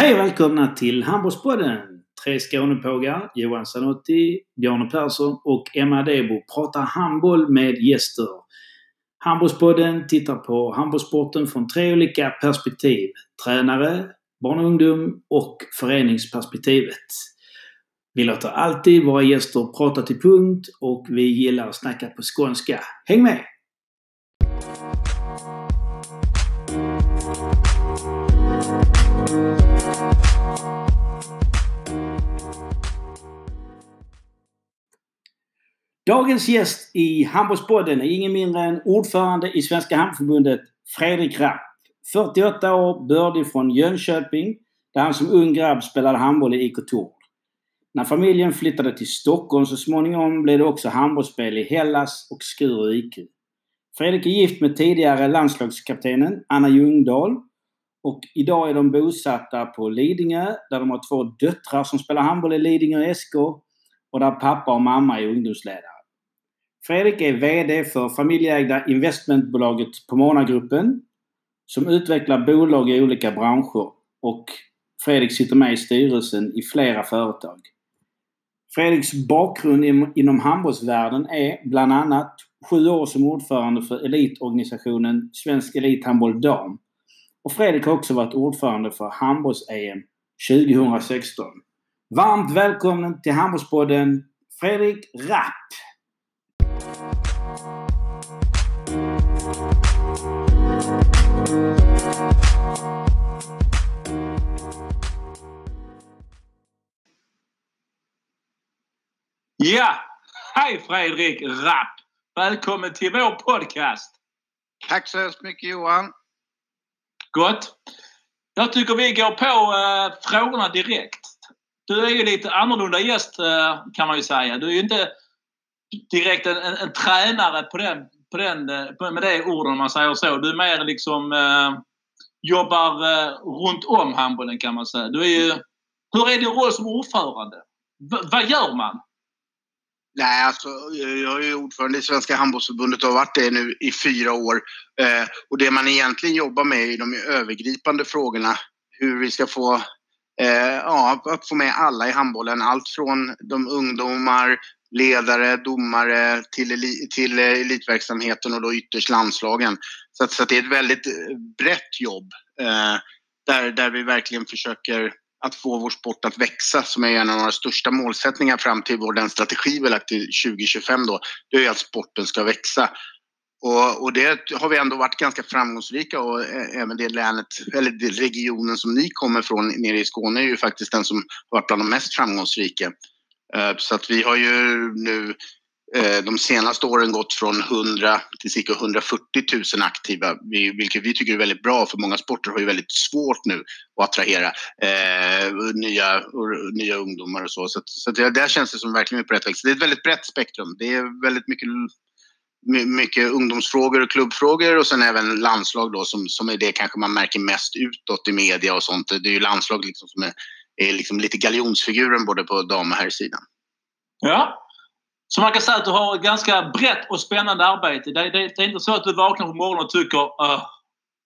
Hej och välkomna till Handbollspodden! Tre Skånepågar, Johan Zanotti, Bjarne Persson och Emma Debo pratar handboll med gäster. Handbollspodden tittar på handbollssporten från tre olika perspektiv. Tränare, barn och ungdom och föreningsperspektivet. Vi låter alltid våra gäster prata till punkt och vi gillar att snacka på skånska. Häng med! Dagens gäst i Handbollspodden är ingen mindre än ordförande i Svenska Handbollförbundet, Fredrik Rapp. 48 år, bördig från Jönköping, där han som ung grabb spelade handboll i IK Tord. När familjen flyttade till Stockholm så småningom blev det också handbollsspel i Hellas och Skuru IQ. Fredrik är gift med tidigare landslagskaptenen Anna Ljungdahl och idag är de bosatta på Lidingö där de har två döttrar som spelar handboll i Lidingö SK och där pappa och mamma är ungdomsledare. Fredrik är VD för familjeägda investmentbolaget Pomona-gruppen som utvecklar bolag i olika branscher och Fredrik sitter med i styrelsen i flera företag. Fredriks bakgrund inom handbollsvärlden är bland annat sju år som ordförande för elitorganisationen Svensk Elithandboll Dam. Och Fredrik har också varit ordförande för handbolls-EM 2016. Varmt välkommen till Handbollspodden Fredrik Rapp! Ja! Hej Fredrik Rapp! Välkommen till vår podcast! Tack så hemskt mycket Johan! Gott! Jag tycker vi går på uh, frågorna direkt. Du är ju lite annorlunda gäst uh, kan man ju säga. Du är ju inte direkt en, en, en tränare på den, på den, eh, med det orden om man säger så. Du är mer liksom eh, jobbar eh, runt om handbollen kan man säga. Du är ju, hur är din roll som ordförande? V vad gör man? Nej, alltså, jag är ju ordförande i Svenska handbollsförbundet och har varit det nu i fyra år. Eh, och det man egentligen jobbar med är de övergripande frågorna. Hur vi ska få, eh, ja, att få med alla i handbollen. Allt från de ungdomar, ledare, domare till, eli till elitverksamheten och då ytterst landslagen. Så, att, så att det är ett väldigt eh, brett jobb eh, där, där vi verkligen försöker att få vår sport att växa som är en av våra största målsättningar fram till vår den strategi vi lagt till 2025 då. Det är att sporten ska växa. Och, och, det har vi ändå varit ganska framgångsrika och eh, även det länet, eller regionen som ni kommer från nere i Skåne är ju faktiskt den som har varit bland de mest framgångsrika. Eh, så att vi har ju nu eh, de senaste åren gått från 100 till cirka 140 000 aktiva, vilket vi tycker är väldigt bra för många sporter har ju väldigt svårt nu att attrahera eh, nya, nya ungdomar och så. Så, så det, där känns det som verkligen är på rätt väg. Det är ett väldigt brett spektrum. Det är väldigt mycket, mycket ungdomsfrågor och klubbfrågor och sen även landslag då som, som är det kanske man märker mest utåt i media och sånt. Det är ju landslag liksom som är, är liksom lite galjonsfiguren både på dam och herrsidan. Ja, så man kan säga att du har ett ganska brett och spännande arbete. Det, det, det är inte så att du vaknar på morgonen och tycker uh,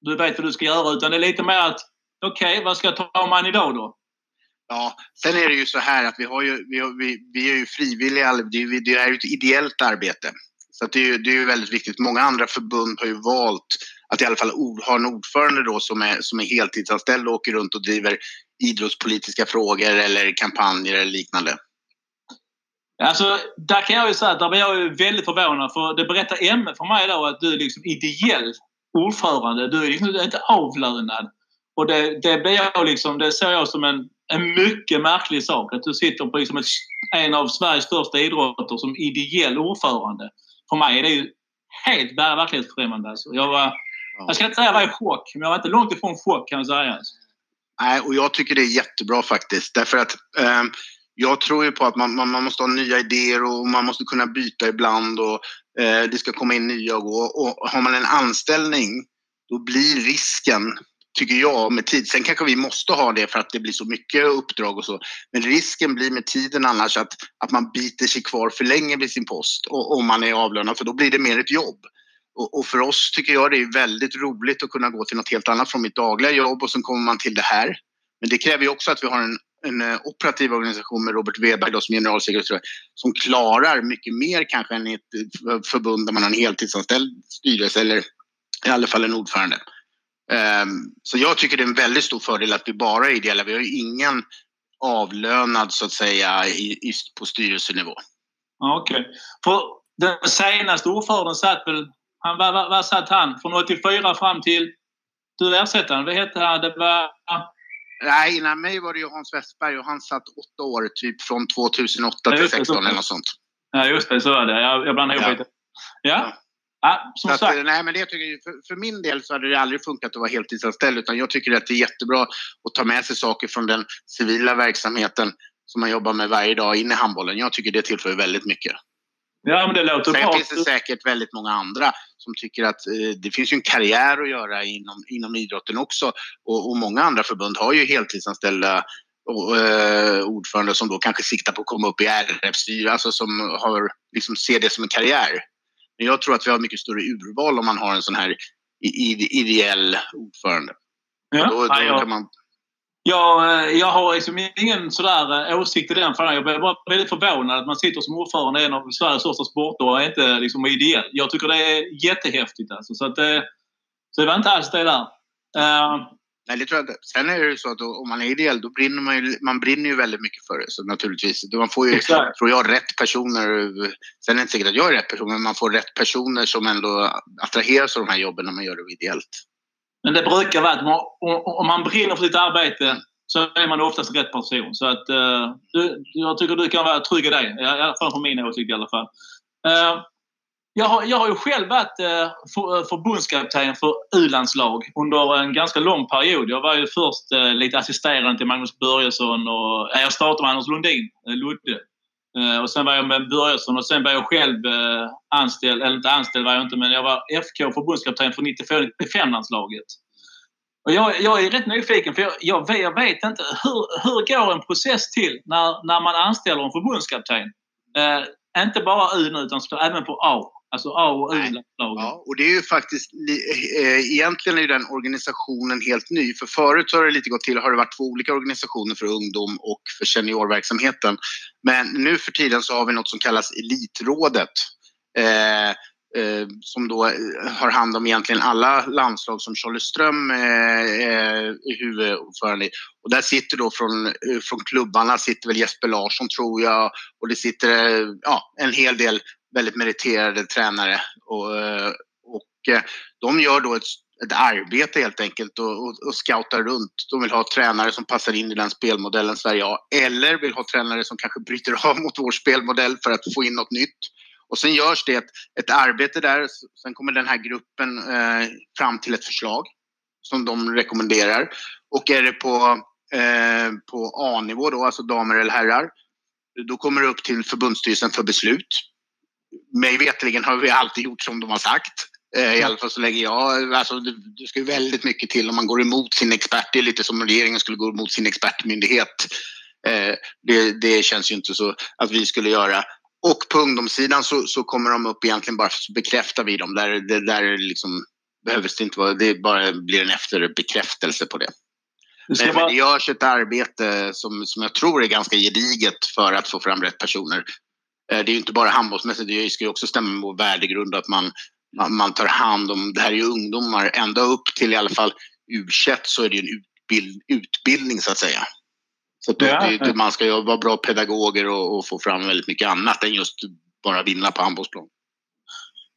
du vet vad du ska göra utan det är lite mer att okej, okay, vad ska jag ta mig an idag då? Ja, sen är det ju så här att vi, har ju, vi, har, vi, vi är ju frivilliga, det, det är ju ett ideellt arbete. Så det, är ju, det är ju väldigt viktigt. Många andra förbund har ju valt att i alla fall ha en ordförande då som är, som är heltidsanställd och åker runt och driver idrottspolitiska frågor eller kampanjer eller liknande. Alltså, där kan jag ju säga att där blir jag ju väldigt förvånad för det berättar Emme för mig då att du är liksom ideell ordförande. Du är liksom inte avlönad. Och det, det blir jag liksom, det ser jag som en, en mycket märklig sak. Att du sitter på liksom ett, en av Sveriges största idrotter som ideell ordförande. För mig är det ju helt verklighetsfrämmande. Alltså. Jag, var, jag ska inte säga att jag var i chock, men jag var inte långt ifrån chock kan jag säga. Alltså. Nej, och jag tycker det är jättebra faktiskt. Därför att eh, jag tror ju på att man, man, man, måste ha nya idéer och man måste kunna byta ibland och eh, det ska komma in nya och gå. Och har man en anställning då blir risken, tycker jag, med tid. Sen kanske vi måste ha det för att det blir så mycket uppdrag och så. Men risken blir med tiden annars att, att man biter sig kvar för länge vid sin post och, om man är avlönad för då blir det mer ett jobb. Och, och, för oss tycker jag det är väldigt roligt att kunna gå till något helt annat från mitt dagliga jobb och sen kommer man till det här Men det kräver ju också att vi har en, en eh, operativ organisation med Robert Weberg då, som generalsekreterare som klarar mycket mer kanske än ett eh, förbund där man har en heltidsanställd styrelse eller i alla fall en ordförande. Um, så jag tycker det är en väldigt stor fördel att vi bara är ideella. Vi har ju ingen avlönad så att säga i, i, på styrelsenivå. Okej. Okay. För den senaste ordföranden satt väl, han, vad, vad, vad satt han? Från 84 fram till, du ersättaren, vad hette han? Det var... Nej, innan mig var det ju Hans Westberg och han satt åtta år, typ från 2008 ja, till 16 eller något sånt. Ja, just det, så är det. Jag, jag blandade ihop lite. Ja. ja. Ja, som att, sagt. Nej, men det tycker jag, för, för, min del så hade det aldrig funkat att vara heltidsanställd utan jag tycker att det är jättebra att ta med sig saker från den civila verksamheten som man jobbar med varje dag in i handbollen. Jag tycker det tillför väldigt mycket. Ja, men det låter Sen bra. finns det säkert väldigt många andra som tycker att eh, det finns ju en karriär att göra inom, inom idrotten också. Och, och många andra förbund har ju heltidsanställda och, eh, ordförande som då kanske siktar på att komma upp i RF-styre, alltså som har, liksom, ser det som en karriär. Men jag tror att vi har mycket större urval om man har en sån här ideell ordförande. Ja, då, då ja, kan man... jag, eh, jag har liksom ingen sådär eh, åsikt i den frågan. Jag blir bara väldigt förvånad att man sitter som ordförande i en av Sveriges största sporter och är inte liksom ideell. Jag tycker det är jättehäftigt alltså. Så, att, eh, så det var inte alls det där. Uh, Nej, det tror jag inte. Sen är det så att om man är ideell då brinner man ju, man brinner ju väldigt mycket för det. Så naturligtvis, man får ju, Exakt. tror jag, rätt personer. Sen är det inte säkert att jag är rätt person, men man får rätt personer som ändå attraheras av de här jobben när man gör det ideellt. Men det brukar vara att man, om man brinner för sitt arbete så är man oftast rätt person. Så att, uh, du, jag tycker du kan vara trygg i det. I alla fall från min åsikt i alla fall. Uh, jag har, jag har ju själv varit uh, för, förbundskapten för U-landslag under en ganska lång period. Jag var ju först lite assisterande till Magnus Börjesson och jag startade med Anders Lundin, Ludde. Eh, och sen var jag med Börjesson och sen var jag själv eh, anställd, eller inte anställd var jag inte, men jag var FK förbundskapten för 94-95-landslaget. Och jag, jag, är rätt nyfiken för jag, jag, jag vet inte hur, hur går en process till när, när man anställer en förbundskapten? Eh, inte bara U utan även på A. Alltså A och U-lagen. Ja, och det är ju faktiskt, eh, egentligen är den organisationen helt ny. För förut har det lite gått till, har det varit två olika organisationer för ungdom och för seniorverksamheten. Men nu för tiden så har vi något som kallas Elitrådet. Eh, eh, som då eh, har hand om egentligen alla landslag som Charlie Ström eh, är huvudordförande i. Och där sitter då från, från klubbarna sitter väl Jesper Larsson tror jag och det sitter ja, en hel del väldigt meriterade tränare. Och, eh, och eh, de gör då ett, ett arbete helt enkelt och, och, och, scoutar runt. De vill ha tränare som passar in i den spelmodellen Sverige har. Eller vill ha tränare som kanske bryter av mot vår spelmodell för att få in något nytt. Och sen görs det ett, ett arbete där. Sen kommer den här gruppen eh, fram till ett förslag som de rekommenderar. Och är det på, eh, på A-nivå då, alltså damer eller herrar, då kommer det upp till förbundsstyrelsen för beslut mig veterligen har vi alltid gjort som de har sagt. Eh, I alla fall så länge jag... Alltså det, det ska ju väldigt mycket till om man går emot sin expert. Det är lite som om regeringen skulle gå emot sin expertmyndighet. Eh, det, det känns ju inte så att vi skulle göra. Och på ungdomssidan så, så kommer de upp egentligen bara så bekräftar vi dem. Där, det, där liksom, behövs det inte vara, det bara blir en efterbekräftelse på det. Det Men, bara... det görs ett arbete som, som jag tror är ganska gediget för att få fram rätt personer. Eh, det är ju inte bara handbollsmässigt, det ska ju också stämma med vår värdegrund att man, man, tar hand om, det här är ju ungdomar, ända upp till i alla fall u så är det ju en utbild, utbildning så att säga. Så att ja, det, man ska ju vara bra pedagoger och, och, få fram väldigt mycket annat än just bara vinna på handbollsplan.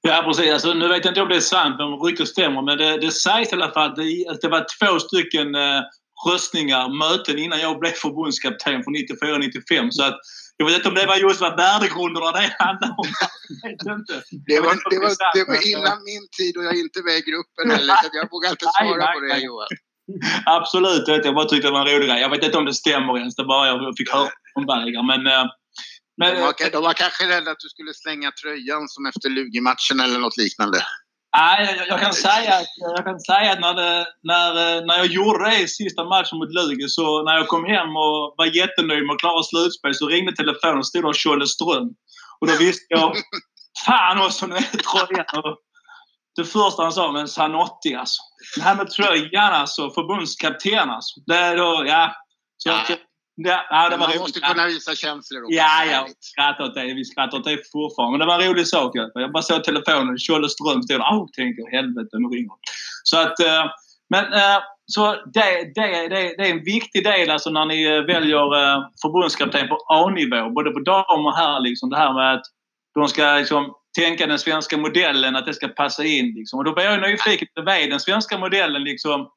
Ja precis, alltså, nu vet jag inte om det är sant, om ryktet stämmer, men det, det sägs i alla fall att det, att det var två stycken eh, röstningar, möten innan jag blev förbundskapten för 94-95. Så att jag vet inte om det var just vad värdegrunderna det handlade om. Det var, det, var, det var innan min tid och jag är inte med i gruppen heller så jag vågar inte svara nej, på det Johan. Absolut, jag bara tyckte det var en rolig grej. Jag vet inte om det stämmer ens, det bara jag fick höra om vägar. Men, eh, men, de, var, de var kanske rädda att du skulle slänga tröjan som efter Lugi-matchen eller något liknande. Nej, jag, jag, kan säga att, jag kan säga att när, det, när, eh, när jag gjorde det i sista matchen mot Lugi så när jag kom hem och var jättenöjd med att klara slutspel så ringde telefonen och stod där Tjolle Ström. Och då visste jag Fan också, nu är tröjan! det första han sa, men Zanotti alltså. Den här med tröjan alltså, förbundskapten alltså. Det är då, ja. Så jag, ja, ja, det var Man roligt. måste kunna visa känslor också. Ja, ja. Skrattar åt det. Vi skrattar åt det fortfarande. Men det var en rolig sak. Jag bara såg telefonen. Tjolle Ström stod där. Åh, tänkte jag. Helvete, nu ringer Så att... eh, Men eh, så det, det, det, det är en viktig del alltså när ni eh, väljer förbundskapten på A-nivå. Både på dam och här liksom. Det här med att de ska liksom tänka den svenska modellen, att det ska passa in. Liksom. Och då blir jag nyfiken. Vad är den svenska modellen liksom?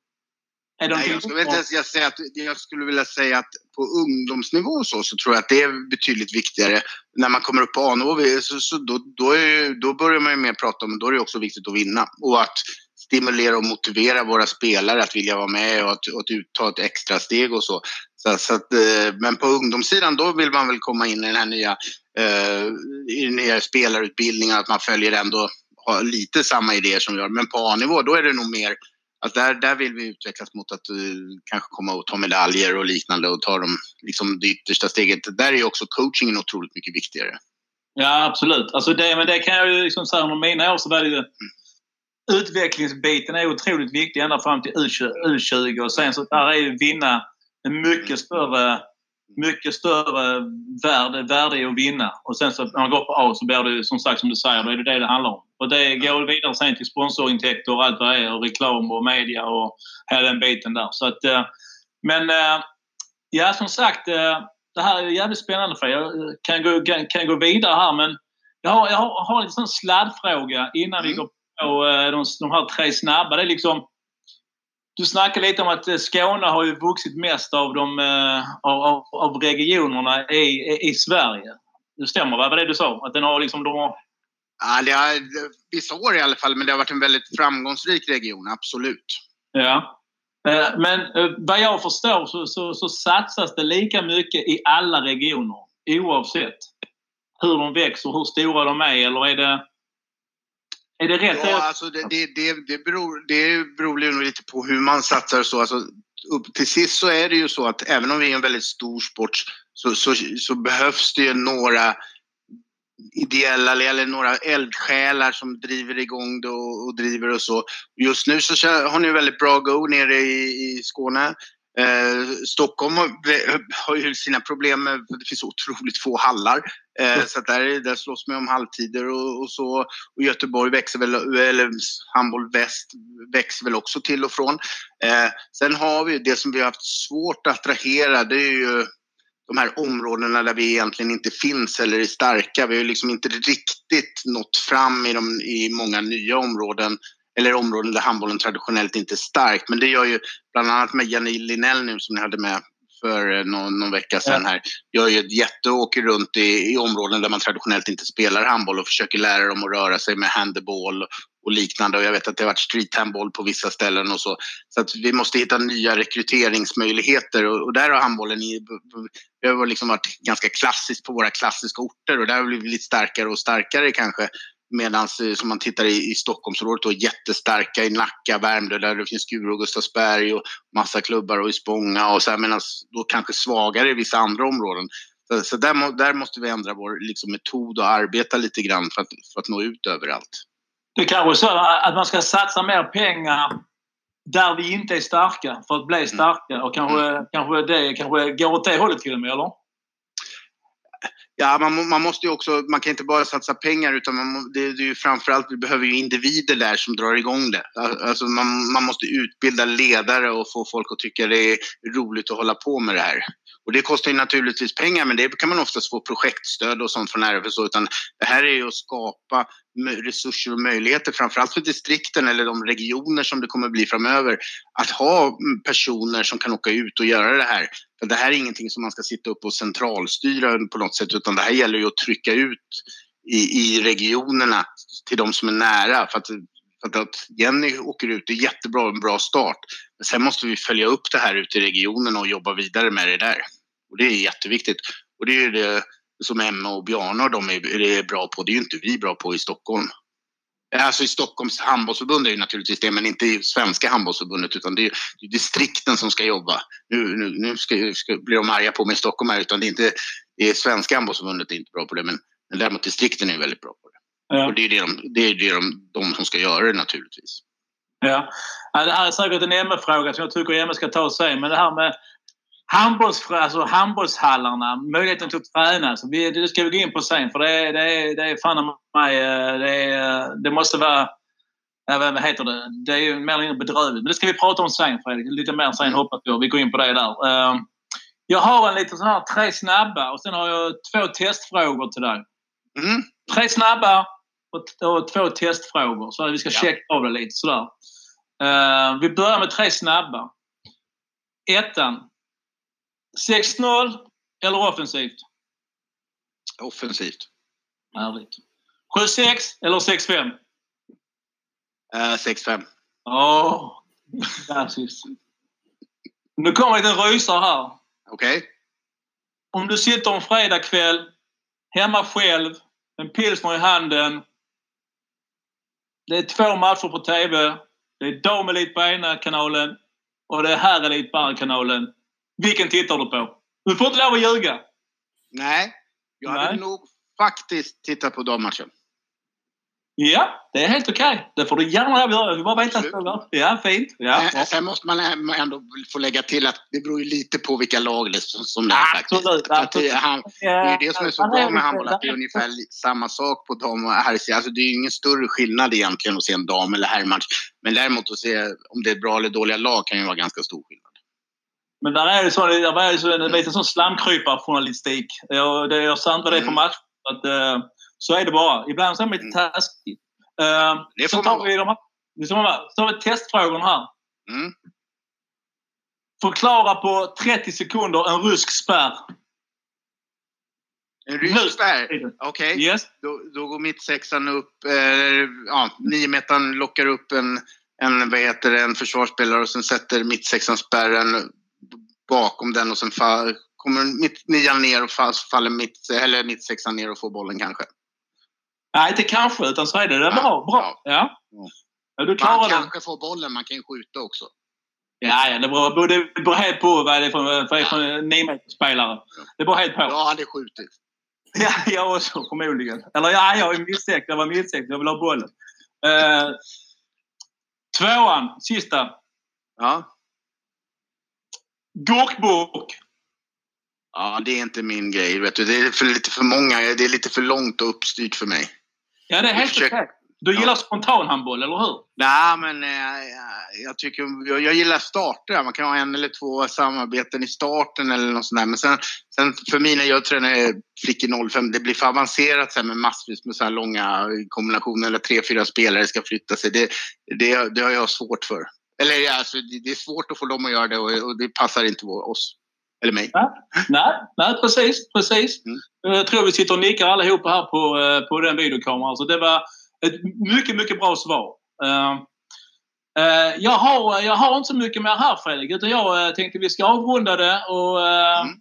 Är Nej, jag, skulle inte ens, jag, säga att, jag skulle vilja säga att på ungdomsnivå så, så tror jag att det är betydligt viktigare. När man kommer upp på A-nivå så, så då, då, ju- då börjar man ju mer prata om, då är det också viktigt att vinna. Och att stimulera och motivera våra spelare att vilja vara med och att, att ta ett extra steg och så. så, så att, eh, men på ungdomssidan då vill man väl komma in i den här nya, eh, i den nya spelarutbildningen, att man följer ändå lite samma idéer som vi har. Men på A-nivå då är det nog mer Alltså där, där vill vi utvecklas mot att uh, kanske komma och ta medaljer och liknande och ta dem, liksom det yttersta steget. Där är ju också coachingen otroligt mycket viktigare. Ja, absolut. Alltså det, men det kan jag ju liksom säga, under mina år så var det ju... Utvecklingsbiten är otroligt viktig ända fram till U20, U20 och sen så där är ju vinna en mycket större, mycket större värde, värde i att vinna. Och sen så när man går på A så blir det som sagt som du säger, då är det det det handlar om. Och det går vidare sen till sponsorintäkter och allt vad det är och reklam och media och hela den biten där. Så att, eh, men eh, ja, som sagt, eh, det här är jävligt spännande för. Jag kan gå, kan, kan gå vidare här men jag har, jag har, har en sån sladdfråga innan vi Mm. går på de, de här tre snabba. Det är liksom, du snackade lite om att eh, Skåne har ju vuxit mest av, de, eh, av, av, regionerna i, i, i Sverige. Det stämmer va? Vad det du sa? Att den har liksom, de har, Ja, det har, vissa år i alla fall, men det har varit en väldigt framgångsrik region, absolut. ja. Eh, Men vad jag förstår så, så, så satsas det lika mycket i alla regioner oavsett hur de växer, hur stora de är eller är det är det rätt? Ja, alltså det, det, det, det, beror, det beror ju nog lite på hur man satsar och så. Alltså, upp till sist så är det ju så att även om vi är en väldigt stor sport så, så, så behövs det ju några ideella eller några eldsjälar som driver igång det och, och driver och så. Just nu så har ni väldigt bra go nere i, i Skåne. Eh, Stockholm har, ju sina problem med det finns otroligt få hallar. Eh, så där, är- där slåss man om halvtider och, och så. Och Göteborg växer väl, eller handboll väst växer väl också till och från. Eh, sen har vi det som vi har haft svårt att attrahera, det är ju de här områdena där vi egentligen inte finns eller är starka. Vi har ju liksom inte riktigt nått fram i, de, i många nya områden eller områden där handbollen traditionellt inte är stark. Men det gör ju bland annat med Jenny Linell nu som ni hade med för eh, någon, någon vecka sedan här. Gör ju ett jätte åker runt i, i områden där man traditionellt inte spelar handboll och försöker lära dem att röra sig med handboll och liknande. Och jag vet att det har varit street handboll på vissa ställen och så. Så att vi måste hitta nya rekryteringsmöjligheter och, och där har handbollen i, har liksom varit ganska klassiskt på våra klassiska orter och där har vi blivit starkare och starkare kanske. Medan som man tittar i, i Stockholmsområdet då jättestarka i Nacka, Värmdö där det finns Skuru och Gustavsberg och massa klubbar och i Spånga och så här medan då kanske svagare i vissa andra områden. Så, så där, där måste vi ändra vår liksom, metod och arbeta lite grann för att, för att nå ut överallt. Det kanske är så att man ska satsa mer pengar där vi inte är starka för att bli starka och kanske, kanske det kanske går åt det hållet till och med, eller? Ja, man, man måste ju också, man kan inte bara satsa pengar utan man, det, det är ju framförallt, vi behöver ju individer där som drar igång det. Alltså man, man måste utbilda ledare och få folk att tycka det är roligt att hålla på med det här. Och det kostar ju naturligtvis pengar men det kan man oftast få projektstöd och sånt från RFSO utan det här är ju att skapa resurser och möjligheter framförallt för distrikten eller de regioner som det kommer bli framöver att ha personer som kan åka ut och göra det här. Det här är ingenting som man ska sitta upp och centralstyra på något sätt utan det här gäller ju att trycka ut i, i regionerna till de som är nära. För att, för att, att Jenny åker ut, det är jättebra, en bra start. Men sen måste vi följa upp det här ute i regionen och jobba vidare med det där. Och det är jätteviktigt. Och det är ju det som Emma och Bjarne och de är, är bra på. Det är ju inte vi bra på i Stockholm. Alltså i Stockholms handbollsförbund är ju naturligtvis det, men inte i svenska handbollsförbundet utan det är, det är distrikten som ska jobba. Nu, nu, nu ska, ska, blir de arga på mig i Stockholm här, utan det är inte det är svenska handbollsförbundet är inte bra på det, men, men däremot distrikten är väldigt bra på det. Ja. Och det är det, de, det, är det de, de som ska göra det naturligtvis. Ja. ja det här är säkert en MF-fråga som jag tycker MF ska ta sig. Men det här med handbolls, alltså handbollshallarna, möjligheten till att träna. Så vi, det ska vi gå in på sen för det är, det är, det är fan mig, eh, det, är, det måste vara vad heter det? Det är ju mer eller mindre bedrövligt. Men det ska vi prata om sen Fredrik. Lite mer sen hoppas jag. Vi går in på det där. Ehm, jag har en liten sån här tre snabba och sen har jag två testfrågor till dig. Mm. Tre snabba och, och två testfrågor. Så vi ska ja. checka av det lite sådär. Uh, vi börjar med tre snabba. Ettan. 6-0 eller offensivt? Offensivt. Härligt. 7-6 eller 6-5? Uh, 6-5. Åh, klassiskt. Nu kommer en liten rysare här. Okej. Okay. Om du sitter en fredagkväll hemma själv, en pilsner i handen. Det är två matcher på TV. Det är damelit på ena kanalen och det är herrelit på andra kanalen. Vilken tittar du på? Du får inte lov att ljuga. Nej, jag hade Nej. nog faktiskt tittat på dammatchen. Ja, det är helt okej. Okay. Det får du gärna göra. Vi bara veta att det Ja, fint. Ja. Äh, sen måste man ändå få lägga till att det beror ju lite på vilka lag det som det är faktiskt. Absolut. Han, det är det som är så bra med handboll, att det är ungefär samma sak på dam och herrsidan. Alltså det är ju ingen större skillnad egentligen att se en dam eller herrmatch. Men däremot att se om det är bra eller dåliga lag kan ju vara ganska stor skillnad. Men där är det så, där är det så en liten sån slamkryparjournalistik. Det, jag sant vad det är för mm. match. Att, uh, så är det bara. Ibland så är man lite mm. taskig. Uh, det får så tar vi, de, så tar vi testfrågorna här. Mm. Förklara på 30 sekunder en rysk spärr. En rysk spärr? Okej. Okay. Yes. Då, då går mittsexan upp, eh, ja, niometaren lockar upp en, en, vad heter det, en försvarsspelare och sen sätter mittsexan spärren bakom den och sen fall, kommer mitt, nian ner och faller mitt, eller mittsexan ner och får bollen kanske. Nej, inte kanske, utan så är det. Det är bra. bra. Ja. Ja. du klarar man kanske får bollen, man kan ju skjuta också. Ja, ja det, beror, det beror helt på vad det är för, för, för ja. niometersspelare. Det beror helt på. Jag hade skjutit. Ja, jag också förmodligen. Eller ja, jag är misstänkt. Jag var misstänkt. Jag vill ha bollen. Uh, tvåan, sista. Ja. Gurkburk. Ja, det är inte min grej. Vet du. Det är för, lite för många. Det är lite för långt och uppstyrt för mig. Ja, det är helt okej. Du gillar ja. spontanhandboll, eller hur? Nej, men eh, jag, tycker, jag, jag, gillar starter. Man kan ha en eller två samarbeten i starten eller något sånt där. Men sen, sen för mig när jag tränar flickor 05, det blir för avancerat sen med massvis med så här långa kombinationer eller tre, fyra spelare ska flytta sig. Det, det, det har jag svårt för. Eller alltså, det är svårt att få dem att göra det och, och det passar inte oss. Eller mig. Nej, nej, nej precis. precis. Mm. Jag tror vi sitter och nickar allihopa här på, eh, på den videokameran. Så det var ett mycket, mycket bra svar. Uh, uh, jag, har, jag har inte så mycket mer här Fredrik, utan jag uh, tänkte vi ska avrunda det. Och, mm.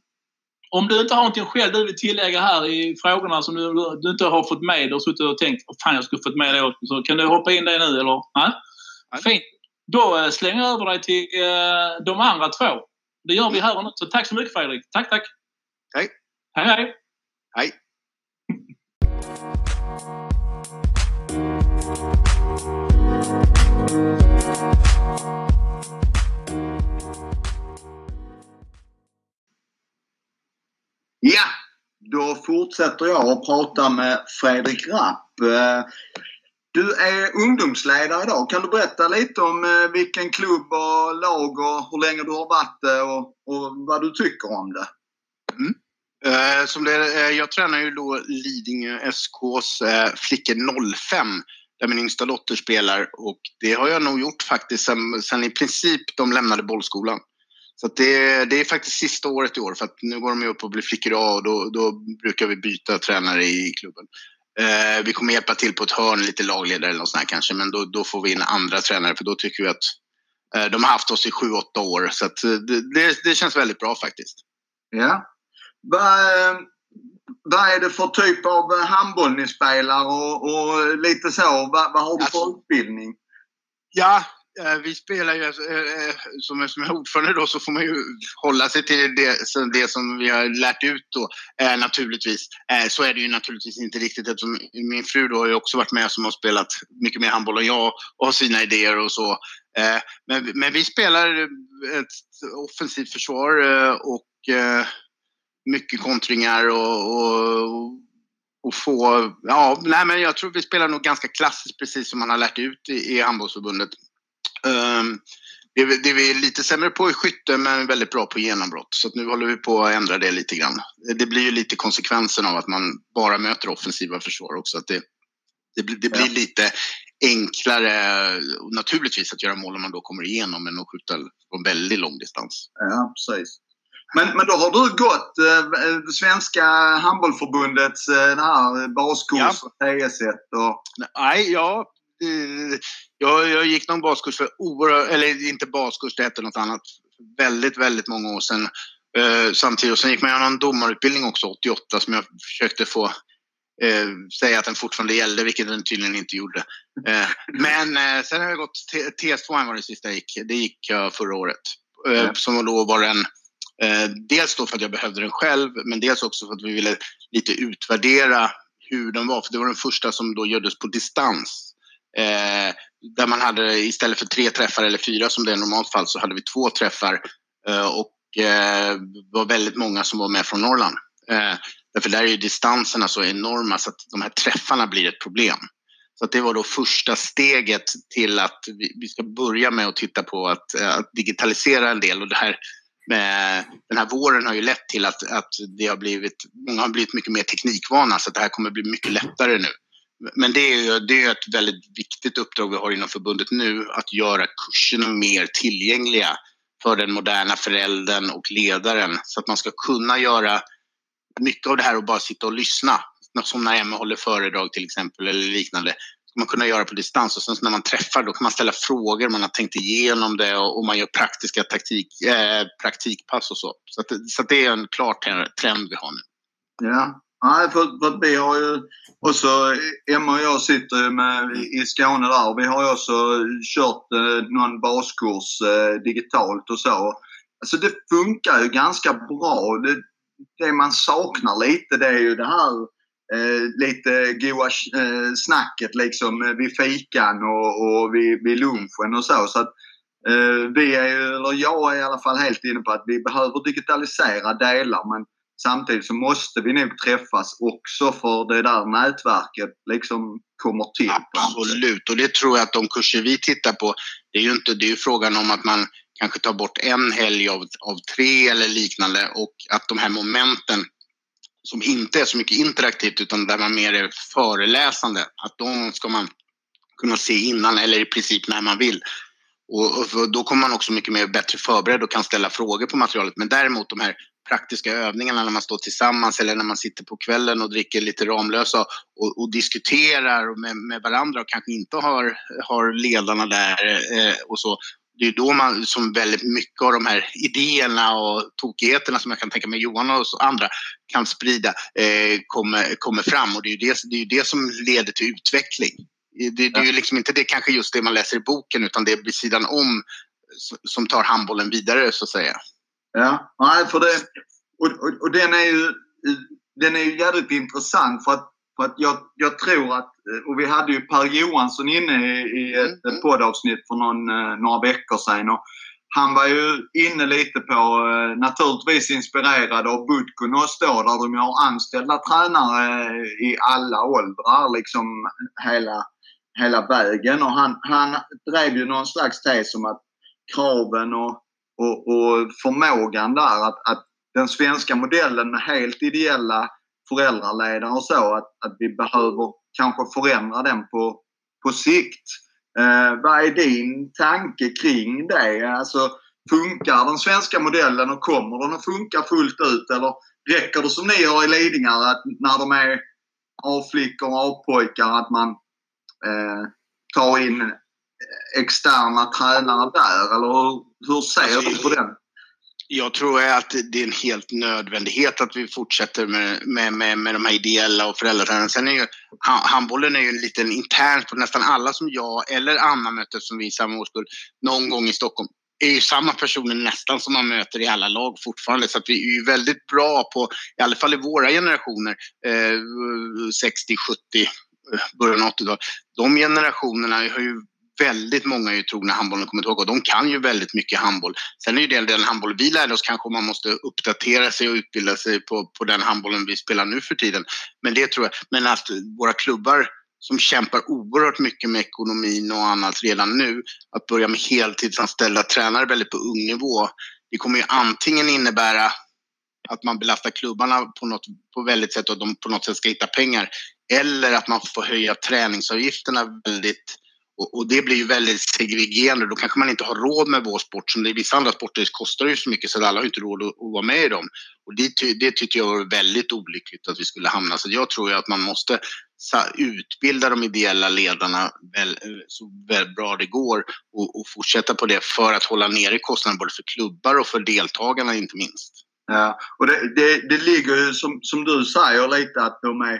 Om du inte har någonting själv du vill tillägga här i frågorna som du, du inte har fått med, har suttit och tänkt att fan jag skulle fått med det. Så kan du hoppa in det nu eller? Nej? Fint. Då slänger jag över dig till de andra två. Det gör vi här och nu. Så tack så mycket Fredrik. Tack, tack. Hej. Hej, hej. Hej. Ja, då fortsätter jag att prata med Fredrik Rapp. Du är ungdomsledare idag. Kan du berätta lite om eh, vilken klubb och lag och hur länge du har varit det och, och vad du tycker om det? Mm. Eh, som det, eh, jag tränar ju då Lidingö SKs eh, flickor 05 där min yngsta dotter spelar och det har jag nog gjort faktiskt sen, sen i princip de lämnade bollskolan. Så det, det, är faktiskt sista året i år för att nu går de ju upp och blir flickor A och då, då brukar vi byta tränare i klubben. Eh, vi kommer hjälpa till på ett hörn, lite lagledare eller något sånt här kanske, men då, då får vi in andra tränare för då tycker vi att eh, de har haft oss i sju, åtta år. Så att, eh, det, det, känns väldigt bra faktiskt. Ja. Vad, vad är det för typ av handboll ni spelar och, och lite så? Vad, vad har du för alltså, utbildning? Ja, Eh, vi spelar ju, eh, eh, som, som, är ordförande då, så får man ju hålla sig till det, det som vi har lärt ut då, naturligtvis. Så är det ju naturligtvis inte riktigt eftersom min fru då har ju också varit med som har spelat mycket mer handboll än jag och har sina idéer och så. Men, men vi spelar ett offensivt försvar och mycket kontringar och, och, och få... Ja, nej, men jag tror vi spelar nog ganska klassiskt precis som man har lärt ut i, i handbollsförbundet. Um, det, det vi är lite sämre på är skytte men väldigt bra på genombrott. Så nu håller vi på att ändra det lite grann. Det blir ju lite konsekvensen av att man bara möter offensiva försvar också. Att det, det, det blir ja. lite enklare naturligtvis att göra mål om man då kommer igenom än att skjuta på väldigt lång distans. Ja, precis. Men, men då har du gått eh, Svenska handbollförbundets eh, baskurs ja. PS1 och... Nej, ja. Eh, jag, jag gick någon baskurs för oerhört, eller inte baskurs, det hette något annat, väldigt, väldigt många år sedan. Eh, samtidigt, och sen gick man någon domarutbildning också 88 som jag försökte få eh, säga att den fortfarande gällde, vilket den tydligen inte gjorde. Eh, men eh, sen har jag gått, TS2 var det sista jag gick, det gick jag förra året. Eh, som då var en dels då för att jag behövde den själv, men dels också för att vi ville lite utvärdera hur den var. För det var den första som då gjordes på distans. Eh, där man hade istället för tre träffar eller fyra som det är i normalt fall så hade vi två träffar. Eh, och eh, det var väldigt många som var med från Norrland. Eh, därför där är ju distanserna så enorma så att de här träffarna blir ett problem. Så det var då första steget till att vi, vi ska börja med att titta på att, eh, att digitalisera en del. Och det här med, den här våren har ju lett till att, att det har blivit, många har blivit mycket mer teknikvana så att det här kommer bli mycket lättare nu. Men det är ju det är ett väldigt viktigt uppdrag vi har inom förbundet nu, att göra kurserna mer tillgängliga för den moderna föräldern och ledaren så att man ska kunna göra mycket av det här och bara sitta och lyssna. Som när Emma håller föredrag till exempel eller liknande ska man kunna göra på distans och sen när man träffar då kan man ställa frågor, man har tänkt igenom det och, och man gör praktiska taktik, eh, praktikpass och så. Så, att, så att det är en klar trend vi har nu. Ja, Nej, för, för vi har ju också, Emma och jag sitter med, i Skåne där och vi har ju också kört eh, någon baskurs eh, digitalt och så. Alltså det funkar ju ganska bra. Det, det man saknar lite det är ju det här eh, lite goa eh, snacket liksom eh, vid fikan och, och vid, vid lunchen och så. så att, eh, vi är ju, eller jag är i alla fall helt inne på att vi behöver digitalisera delar men samtidigt så måste vi nog träffas också för det där nätverket liksom kommer till. Absolut och det tror jag att de kurser vi tittar på det är ju inte, det är ju frågan om att man kanske tar bort en helg av, av tre eller liknande och att de här momenten som inte är så mycket interaktivt utan där man mer är föreläsande. Att de ska man kunna se innan eller i princip när man vill. Och, och då kommer man också mycket mer bättre förberedd och kan ställa frågor på materialet. Men däremot de här praktiska övningarna när man står tillsammans eller när man sitter på kvällen och dricker lite Ramlösa och, och diskuterar med, med, varandra och kanske inte har, har ledarna där eh, och så det är då man som väldigt mycket av de här idéerna och tokigheterna som jag kan tänka mig Johan och andra kan sprida eh, kommer, kommer fram och det är ju det, det, är det som leder till utveckling. Det, det är ju liksom inte det kanske just det man läser i boken utan det är vid sidan om som tar handbollen vidare så att säga. Ja, nej för det och, och, och den är ju den är ju jävligt intressant för att för att jag, jag tror att, och vi hade ju Per Johansson inne i, i ett mm. poddavsnitt för någon, eh, några veckor sedan. Och han var ju inne lite på, eh, naturligtvis inspirerad av Budkunos då, där de har anställda tränare i alla åldrar liksom hela, hela vägen. Och han, han drev ju någon slags tes om att kraven och, och, och förmågan där, att, att den svenska modellen med helt ideella föräldraledare och så att, att vi behöver kanske förändra den på, på sikt. Eh, vad är din tanke kring det? Alltså, funkar den svenska modellen och kommer den att funka fullt ut eller räcker det som ni har i Lidingö att när de är A-flickor och A-pojkar att man eh, tar in externa tränare där eller hur, hur ser alltså, du på den? Jag tror att det är en helt nödvändighet att vi fortsätter med, med, med, med de här ideella och föräldratränarna. Sen är ju handbollen är ju en liten intern på nästan alla som jag eller Anna möter som vi i samma årskull någon gång i Stockholm är ju samma personer nästan som man möter i alla lag fortfarande. Så att vi är ju väldigt bra på, i alla fall i våra generationer, eh, 60, 70, början av 80-talet. De generationerna har ju väldigt många är ju trogna handbollen kommer ihåg och de kan ju väldigt mycket handboll. Sen är ju det den handboll vi lärde oss kanske man måste uppdatera sig och utbilda sig på, på den handbollen vi spelar nu för tiden. Men det tror jag. Men att våra klubbar som kämpar oerhört mycket med ekonomin och annat redan nu, att börja med heltidsanställda tränare väldigt på ung nivå, det kommer ju antingen innebära att man belastar klubbarna på något på väldigt sätt och de på något sätt ska hitta pengar. Eller att man får höja träningsavgifterna väldigt och, och, det blir ju väldigt segregerande. Då kanske man inte har råd med vår sport. Som det, vissa andra sporter kostar ju så mycket så alla har inte råd att, att vara med i dem. Och det, det tyckte jag var väldigt olyckligt att vi skulle hamna. Så jag tror ju att man måste utbilda de ideella ledarna väl, eh, så väl bra det går och, och, fortsätta på det för att hålla nere kostnaderna både för klubbar och för deltagarna inte minst. Ja, och det, det, det ligger ju som, som du säger lite att de är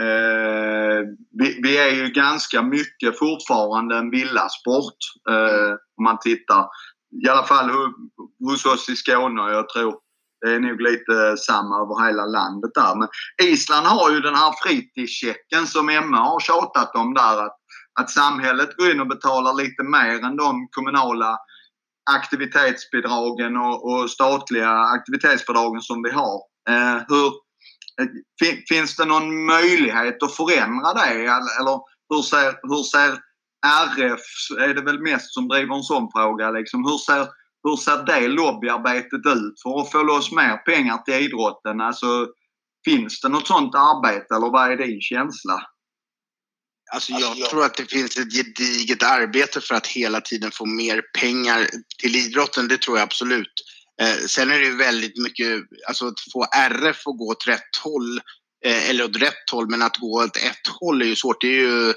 Eh, vi, vi, är ju ganska mycket fortfarande en villasport eh, om man tittar. I alla fall hos oss i Skåne. Jag tror det är nog lite samma över hela landet där. Men Island har ju den här fritidschecken som Emma har tjatat om där. Att, att samhället går in och betalar lite mer än de kommunala aktivitetsbidragen och, och statliga aktivitetsbidragen som vi har. Eh, hur, Finns det någon möjlighet att förändra det? Eller hur ser, hur ser RF, är det väl mest som driver en sån fråga, liksom, hur, ser, hur ser det lobbyarbetet ut för att få loss mer pengar till idrotten? Alltså, finns det något sånt arbete eller vad är din känsla? Alltså jag, alltså jag tror att det finns ett gediget arbete för att hela tiden få mer pengar till idrotten. Det tror jag absolut. Eh, sen är det ju väldigt mycket, alltså att få RF att gå åt rätt håll, eh, eller åt rätt håll, men att gå åt ett håll är ju svårt. Det är ju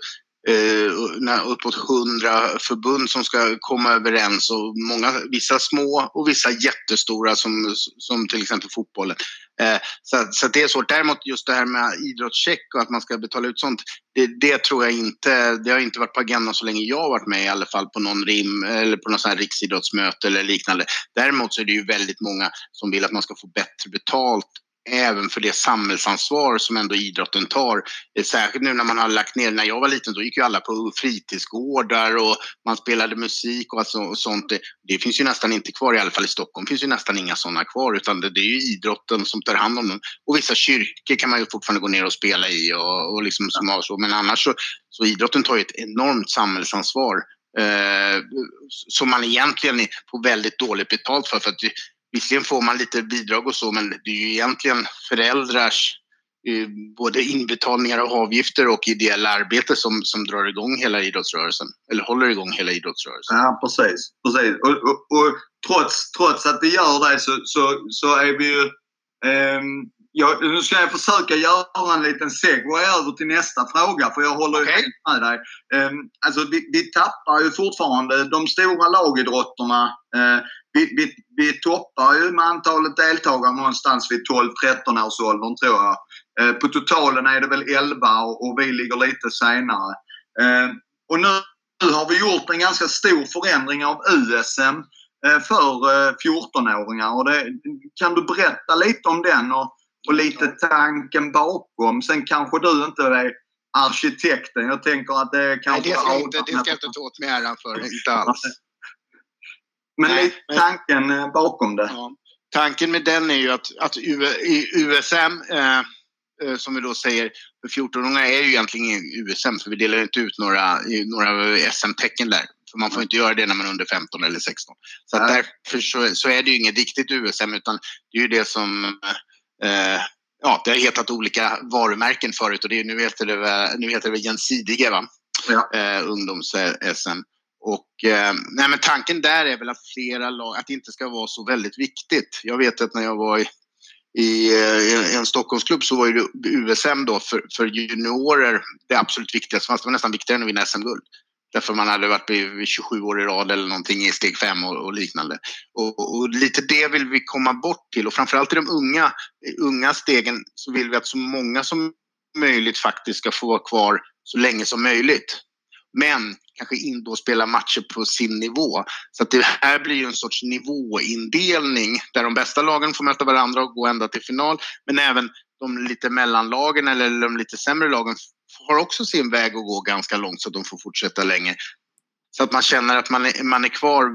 eh, uppåt hundra förbund som ska komma överens och många, vissa små och vissa jättestora som, som till exempel fotbollen. Eh, så, så det är svårt. Däremot just det här med idrottscheck och att man ska betala ut sånt, det, det, tror jag inte, det har inte varit på agendan så länge jag har varit med i alla fall på någon rim eller på någon sån här riksidrottsmöte eller liknande. Däremot så är det ju väldigt många som vill att man ska få bättre betalt även för det samhällsansvar som ändå idrotten tar. Eh, särskilt nu när man har lagt ner, när jag var liten då gick ju alla på fritidsgårdar och man spelade musik och, alltså, och sånt. Det, det, finns ju nästan inte kvar, i alla fall i Stockholm finns ju nästan inga sådana kvar utan det, det, är ju idrotten som tar hand om dem. Och vissa kyrkor kan man ju fortfarande gå ner och spela i och, och liksom som så. Men annars så, så idrotten tar ju ett enormt samhällsansvar eh, som man egentligen får väldigt dåligt betalt för. för att Visserligen får man lite bidrag och så, men det är ju egentligen föräldrars eh, både inbetalningar av avgifter och ideella arbete som, som drar igång hela idrottsrörelsen. Eller håller igång hela idrottsrörelsen. Ja, precis. precis. Och, och, och trots, trots att vi gör det så, så, så är vi ju... Eh, jag, nu ska jag försöka göra en liten segway över till nästa fråga för jag håller okay. helt med dig. Eh, alltså vi, vi tappar ju fortfarande de stora lagidrotterna. Eh, vi, vi, vi toppar ju med antalet deltagare någonstans vid 12-13 års åldern tror jag. Eh, på totalen är det väl 11 och, och vi ligger lite senare. Eh, och nu, nu har vi gjort en ganska stor förändring av USM eh, för 14-åringar. Och det, kan du berätta lite om den och, och lite tanken bakom? Sen kanske du inte är arkitekten. Jag tänker att det kanske... Nej, det ska, inte, det ska jag inte ta åt mig äran för. Inte alls. Men Nej, tanken men, bakom det? Ja, tanken med den är ju att, att i USM, eh, eh, som vi då säger, för 14-åringar är ju egentligen ingen USM för vi delar inte ut några, några SM-tecken där. För man får inte göra det när man är under 15 eller 16. Så att därför så, så, är det ju inget riktigt USM utan det är ju det som eh, Ja, det har hetat olika varumärken förut och det är, nu heter det, nu heter det Gjensidige, va? Ja. Eh, ungdoms-SM. Och eh, nej, men tanken där är väl att flera lag, att det inte ska vara så väldigt viktigt. Jag vet att när jag var i, i, eh, i en Stockholmsklubb så var ju USM då för, för juniorer det absolut viktigaste, fast det var nästan viktigare än att vinna SM-guld. Därför man hade varit 27 år i rad eller någonting i steg 5 och, och, liknande. Och, och, lite det vill vi komma bort till och framförallt i de unga, unga stegen så vill vi att så många som möjligt faktiskt ska få vara kvar så länge som möjligt. Men kanske in då spela matcher på sin nivå. Så att det här blir ju en sorts nivåindelning där de bästa lagen får möta varandra och gå ända till final. Men även de lite mellanlagen eller de lite sämre lagen har också sin väg att gå ganska långt så att de får fortsätta länge. Så att man känner att man är, man är, kvar,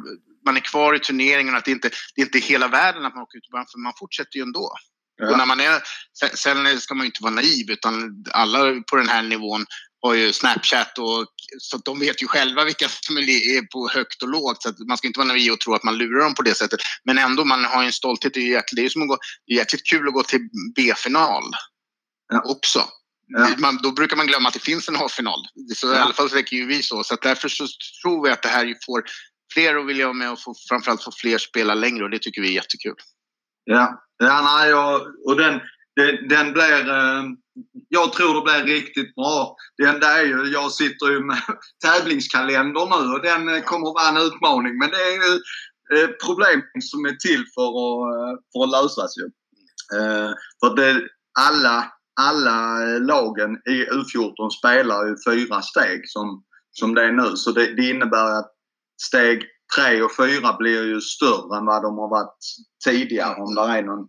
man är kvar i turneringen och att det inte det är inte hela världen att man åker ut för man fortsätter ju ändå. Ja. Och när man är, sen ska man ju inte vara naiv utan alla på den här nivån har ju Snapchat och så de vet ju själva vilka som är på högt och lågt. Så man ska inte vara naiv och tro att man lurar dem på det sättet. Men ändå, man har ju en stolthet. Det är, jäkligt, det är som att gå, det är jäkligt kul att gå till B-final ja. också. Ja. Man, då brukar man glömma att det finns en A-final. Så ja. I alla fall tänker ju vi så. Så därför så tror vi att det här får fler att vilja vara med och få, framförallt få fler spela längre och det tycker vi är jättekul. Ja, ja nej, och, och den, den, den blir... Eh, jag tror det blir riktigt bra. Det enda är ju, jag sitter ju med tävlingskalender nu och den eh, kommer vara en utmaning. Men det är ju eh, problem som är till för att, eh, för att lösas ju. För det, alla, alla lagen i U14 spelar ju fyra steg som, som det är nu. Så det, det innebär att steg tre och fyra blir ju större än vad de har varit tidigare. Om det är någon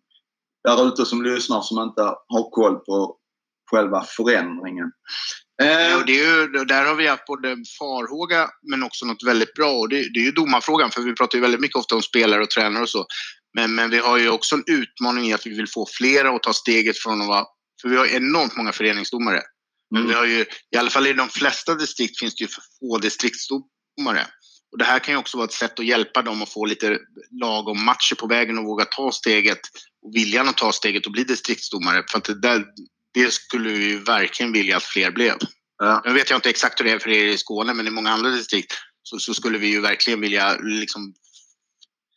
där ute som lyssnar som inte har koll på själva förändringen. Eh, ja, det är ju, där har vi haft både farhåga men också något väldigt bra och det, det är ju domarfrågan för vi pratar ju väldigt mycket ofta om spelare och tränare och så. Men, men vi har ju också en utmaning i att vi vill få flera att ta steget från att vara... För vi har enormt många föreningsdomare. Men mm. vi har ju, i alla fall i de flesta distrikt finns det ju för få distriktsdomare. Och det här kan ju också vara ett sätt att hjälpa dem att få lite lagom matcher på vägen och våga ta steget och viljan att ta steget och bli distriktsdomare. För att det, där, det skulle vi verkligen vilja att fler blev. Ja. Nu vet jag inte exakt hur det är för er i Skåne, men i många andra distrikt så, så skulle vi ju verkligen vilja liksom,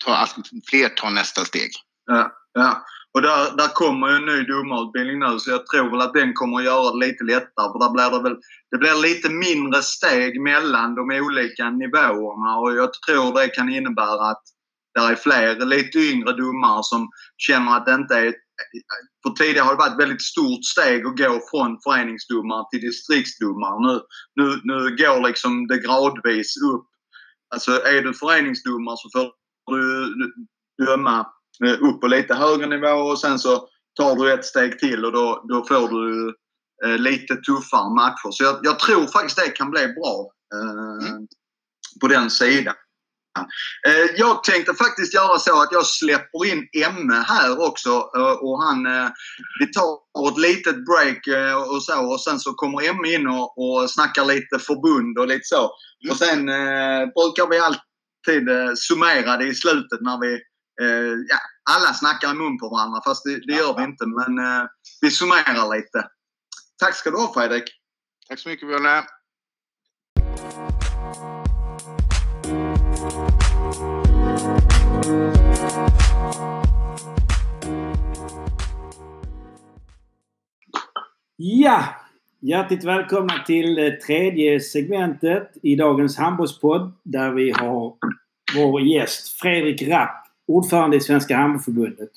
ta, att fler tar nästa steg. Ja, ja. Och där, där kommer ju en ny domarutbildning nu så jag tror väl att den kommer att göra det lite lättare. För där blir det, väl, det blir lite mindre steg mellan de olika nivåerna och jag tror det kan innebära att det är fler lite yngre domare som känner att det inte är... För tidigare har det varit ett väldigt stort steg att gå från föreningsdomare till distriktsdomare. Nu, nu, nu går liksom det gradvis upp. Alltså är du föreningsdomare så får du döma Eh, upp på lite högre nivå och sen så tar du ett steg till och då, då får du eh, lite tuffare matcher. Så jag, jag, tror faktiskt det kan bli bra eh, mm. på den sidan. Eh, jag tänkte faktiskt göra så att jag släpper in Emme här också eh, och han, eh, vi tar ett litet break och så och sen så kommer Emme in och, och snackar lite förbund och lite så. Och sen brukar vi alltid summera det i slutet när vi eh, ja, alla snackar i mun på varandra fast det, det gör vi inte. Men eh, vi summerar lite. Tack ska du ha Fredrik. Tack så mycket Björne. Ja, hjärtligt välkomna till det tredje segmentet i dagens handbollspodd där vi har vår gäst Fredrik Rapp ordförande i Svenska Handbollförbundet.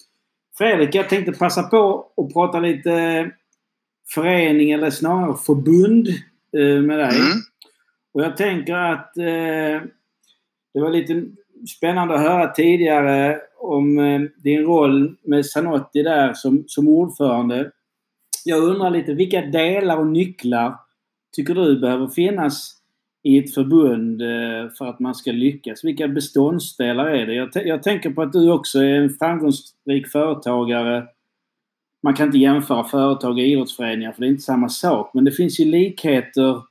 Fredrik, jag tänkte passa på att prata lite förening eller snarare förbund eh, med dig. Mm. Och jag tänker att eh, det var lite spännande att höra tidigare om eh, din roll med Sanotti där som, som ordförande. Jag undrar lite vilka delar och nycklar tycker du behöver finnas i ett förbund eh, för att man ska lyckas? Vilka beståndsdelar är det? Jag, jag, tänker på att du också är en framgångsrik företagare. Man kan inte jämföra företag och idrottsföreningar för det är inte samma sak. Men det finns ju likheter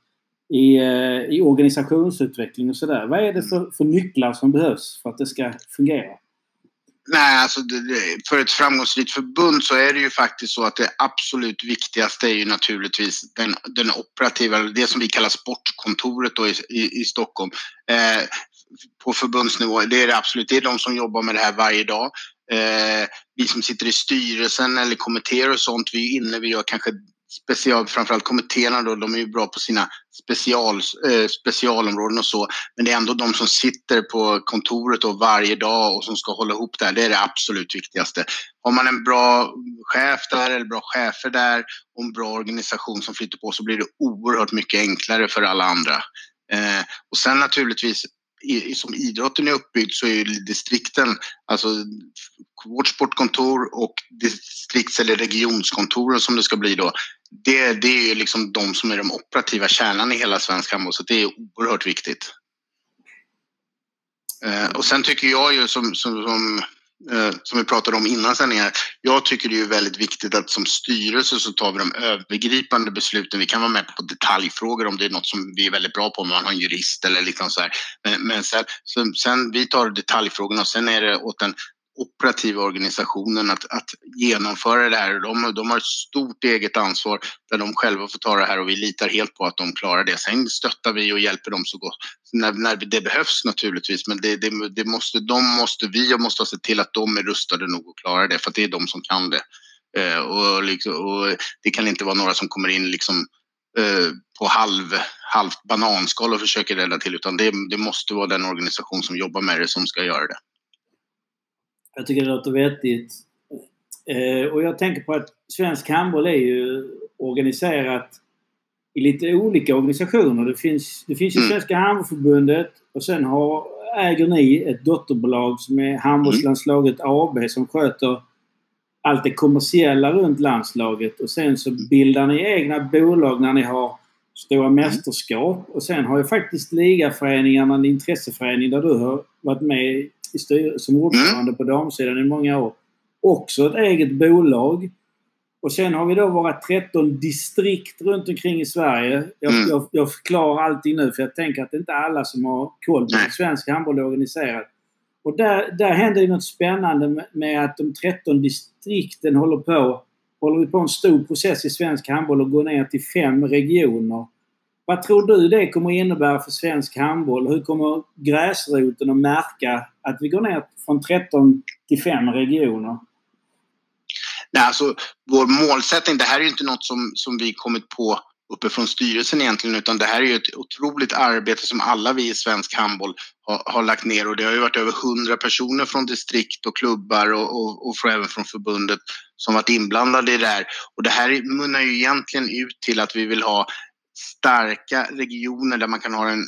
i, eh, i organisationsutveckling och sådär. Vad är det för, för nycklar som behövs för att det ska fungera? Nej, alltså för ett framgångsrikt förbund så är det ju faktiskt så att det absolut viktigaste är ju naturligtvis den, den operativa, det som vi kallar sportkontoret då i, i, i Stockholm. Eh, på förbundsnivå, det är det absolut, det är de som jobbar med det här varje dag. Eh, vi som sitter i styrelsen eller kommittéer och sånt, vi är inne, vi gör kanske special, framförallt kommittéerna då, de är ju bra på sina special, eh, specialområden och så. Men det är ändå de som sitter på kontoret då varje dag och som ska hålla ihop det här. Det är det absolut viktigaste. Har man en bra chef där eller bra chefer där och en bra organisation som flyter på så blir det oerhört mycket enklare för alla andra. Eh, och sen naturligtvis i, som idrotten är uppbyggd så är distrikten, alltså vårt sportkontor och distrikts eller regionskontoren som det ska bli då, det, det är ju liksom de som är de operativa kärnan i hela svensk handboll, så det är oerhört viktigt. Eh, och sen tycker jag ju som, som, som eh, som vi pratade om innan sändningen. Jag tycker det är väldigt viktigt att som styrelse så tar vi de övergripande besluten. Vi kan vara med på detaljfrågor om det är något som vi är väldigt bra på, om man har en jurist eller liksom så här. Men, men sen, sen, vi tar detaljfrågorna och sen är det åt den operativa organisationen att, att genomföra det här. De, de har ett stort eget ansvar där de själva får ta det här och vi litar helt på att de klarar det. Sen stöttar vi och hjälper dem så gott när, när det behövs naturligtvis. Men det, det, det måste, de måste, vi måste se till att de är rustade nog att klara det för att det är de som kan det. Eh, och, liksom, och, det kan inte vara några som kommer in liksom eh, på halv, halvt bananskal och försöker rädda till utan det, det måste vara den organisation som jobbar med det som ska göra det. Jag tycker det låter vettigt. Eh, och jag tänker på att svensk handboll är ju organiserat i lite olika organisationer. Det finns, det finns ju mm. Svenska Handbollförbundet och sen har, äger ni ett dotterbolag som är Handbollslandslaget AB som sköter allt det kommersiella runt landslaget och sen så bildar ni egna bolag när ni har stora mm. mästerskap och sen har ju faktiskt ligaföreningarna en intresseförening där du har varit med i styr, som ordförande mm. på damsidan i många år. Också ett eget bolag. Och sen har vi då våra 13 distrikt runt omkring i Sverige. Jag, mm. jag, jag förklarar allting nu för jag tänker att det inte är alla som har koll på hur svensk handboll är organiserad. Och där, där händer ju något spännande med, med att de 13 distrikten håller på håller på en stor process i svensk handboll och går ner till fem regioner. Vad tror du det kommer innebära för svensk handboll? Hur kommer gräsroten att märka att vi går ner från 13 till 5 regioner? Nej, alltså, vår målsättning, det här är ju inte något som, som vi kommit på uppifrån styrelsen egentligen utan det här är ju ett otroligt arbete som alla vi i svensk handboll har, har lagt ner och det har ju varit över 100 personer från distrikt och klubbar och, och, och även från förbundet som varit inblandade i det här. Och det här munnar ju egentligen ut till att vi vill ha starka regioner där man kan ha en,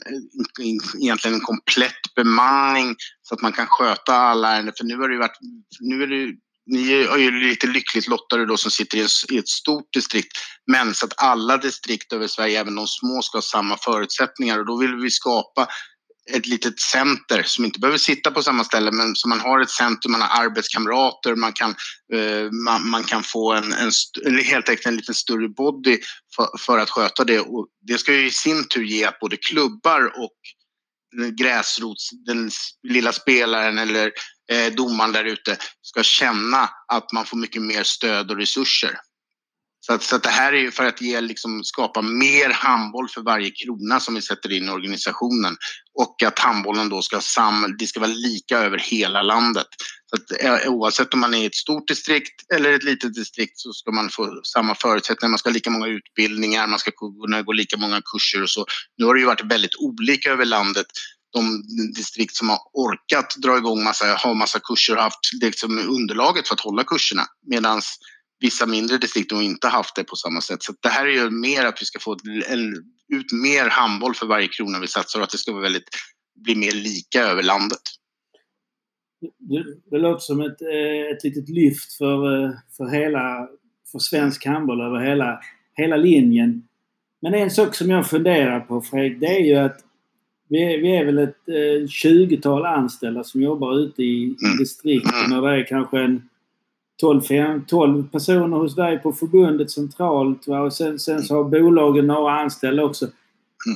egentligen en komplett bemanning så att man kan sköta alla ärenden. För nu har det varit, nu är det, ni är ju lite lyckligt lottade då som sitter i ett stort distrikt. Men så att alla distrikt över Sverige, även de små, ska ha samma förutsättningar och då vill vi skapa ett litet center som inte behöver sitta på samma ställe men som man har ett center, man har arbetskamrater, man kan, eh, man, man, kan få en, en, helt enkelt en lite större body för, för, att sköta det. Och det ska ju i sin tur ge att både klubbar och gräsrots, den lilla spelaren eller eh, domaren där ute ska känna att man får mycket mer stöd och resurser. Så, att, så att det här är ju för att ge, liksom, skapa mer handboll för varje krona som vi sätter in i organisationen. Och att handbollen då ska, sam, det ska vara lika över hela landet. Så att, eh, oavsett om man är i ett stort distrikt eller ett litet distrikt så ska man få samma förutsättningar. Man ska ha lika många utbildningar, man ska kunna gå lika många kurser och så. Nu har det ju varit väldigt olika över landet de distrikt som har orkat dra igång massa, ha massa kurser och haft liksom underlaget för att hålla kurserna. Medans vissa mindre distrikt har inte haft det på samma sätt. Så det här är ju mer att vi ska få ut mer handboll för varje krona vi satsar och att det ska vara väldigt, bli mer lika över landet. Det, det låter som ett, eh, ett litet lyft för, eh, för, hela, för svensk handboll över hela, hela linjen. Men en sak som jag funderar på Fredrik, det är ju att vi är, vi är väl ett eh, 20-tal anställda som jobbar ute i, i mm. distrikten och det är kanske en 12, 12 personer hos dig på förbundet centralt. Va? Och sen, sen så har bolagen några anställda också.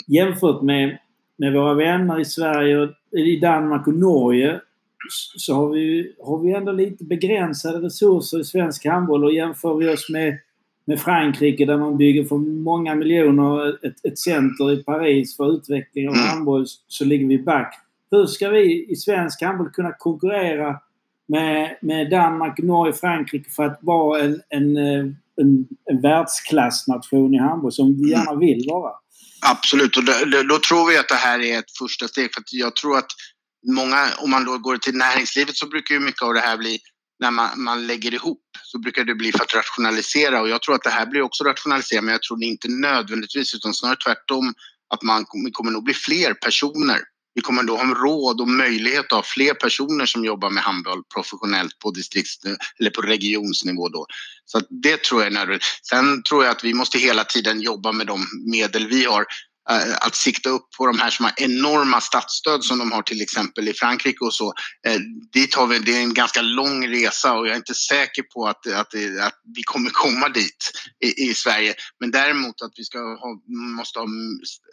Jämfört med, med våra vänner i Sverige, i Danmark och Norge så har vi, har vi ändå lite begränsade resurser i svensk handboll och jämför vi oss med, med Frankrike där man bygger för många miljoner ett, ett center i Paris för utveckling av mm. handboll så ligger vi back. Hur ska vi i svensk handboll kunna konkurrera med, med Danmark, Norge, Frankrike för att vara en, en, en, en världsklassnation i handboll som vi gärna vill vara. Absolut, och då, då, tror vi att det här är ett första steg. För jag tror att många, om man då går till näringslivet så brukar ju mycket av det här bli när man, man lägger ihop så brukar det bli för att rationalisera och jag tror att det här blir också rationalisera men jag tror det inte nödvändigtvis utan snarare tvärtom att man kommer nog bli fler personer. Vi kommer då ha råd och möjlighet att ha fler personer som jobbar med handboll professionellt på distrikts eller på regionsnivå då. Så det tror jag är nödvändigt. Sen tror jag att vi måste hela tiden jobba med de medel vi har. Eh, att sikta upp på de här som har enorma statsstöd som de har till exempel i Frankrike och så. Eh, dit har vi, det är en ganska lång resa och jag är inte säker på att, att, att vi kommer komma dit i, i, Sverige. Men däremot att vi ska ha, måste ha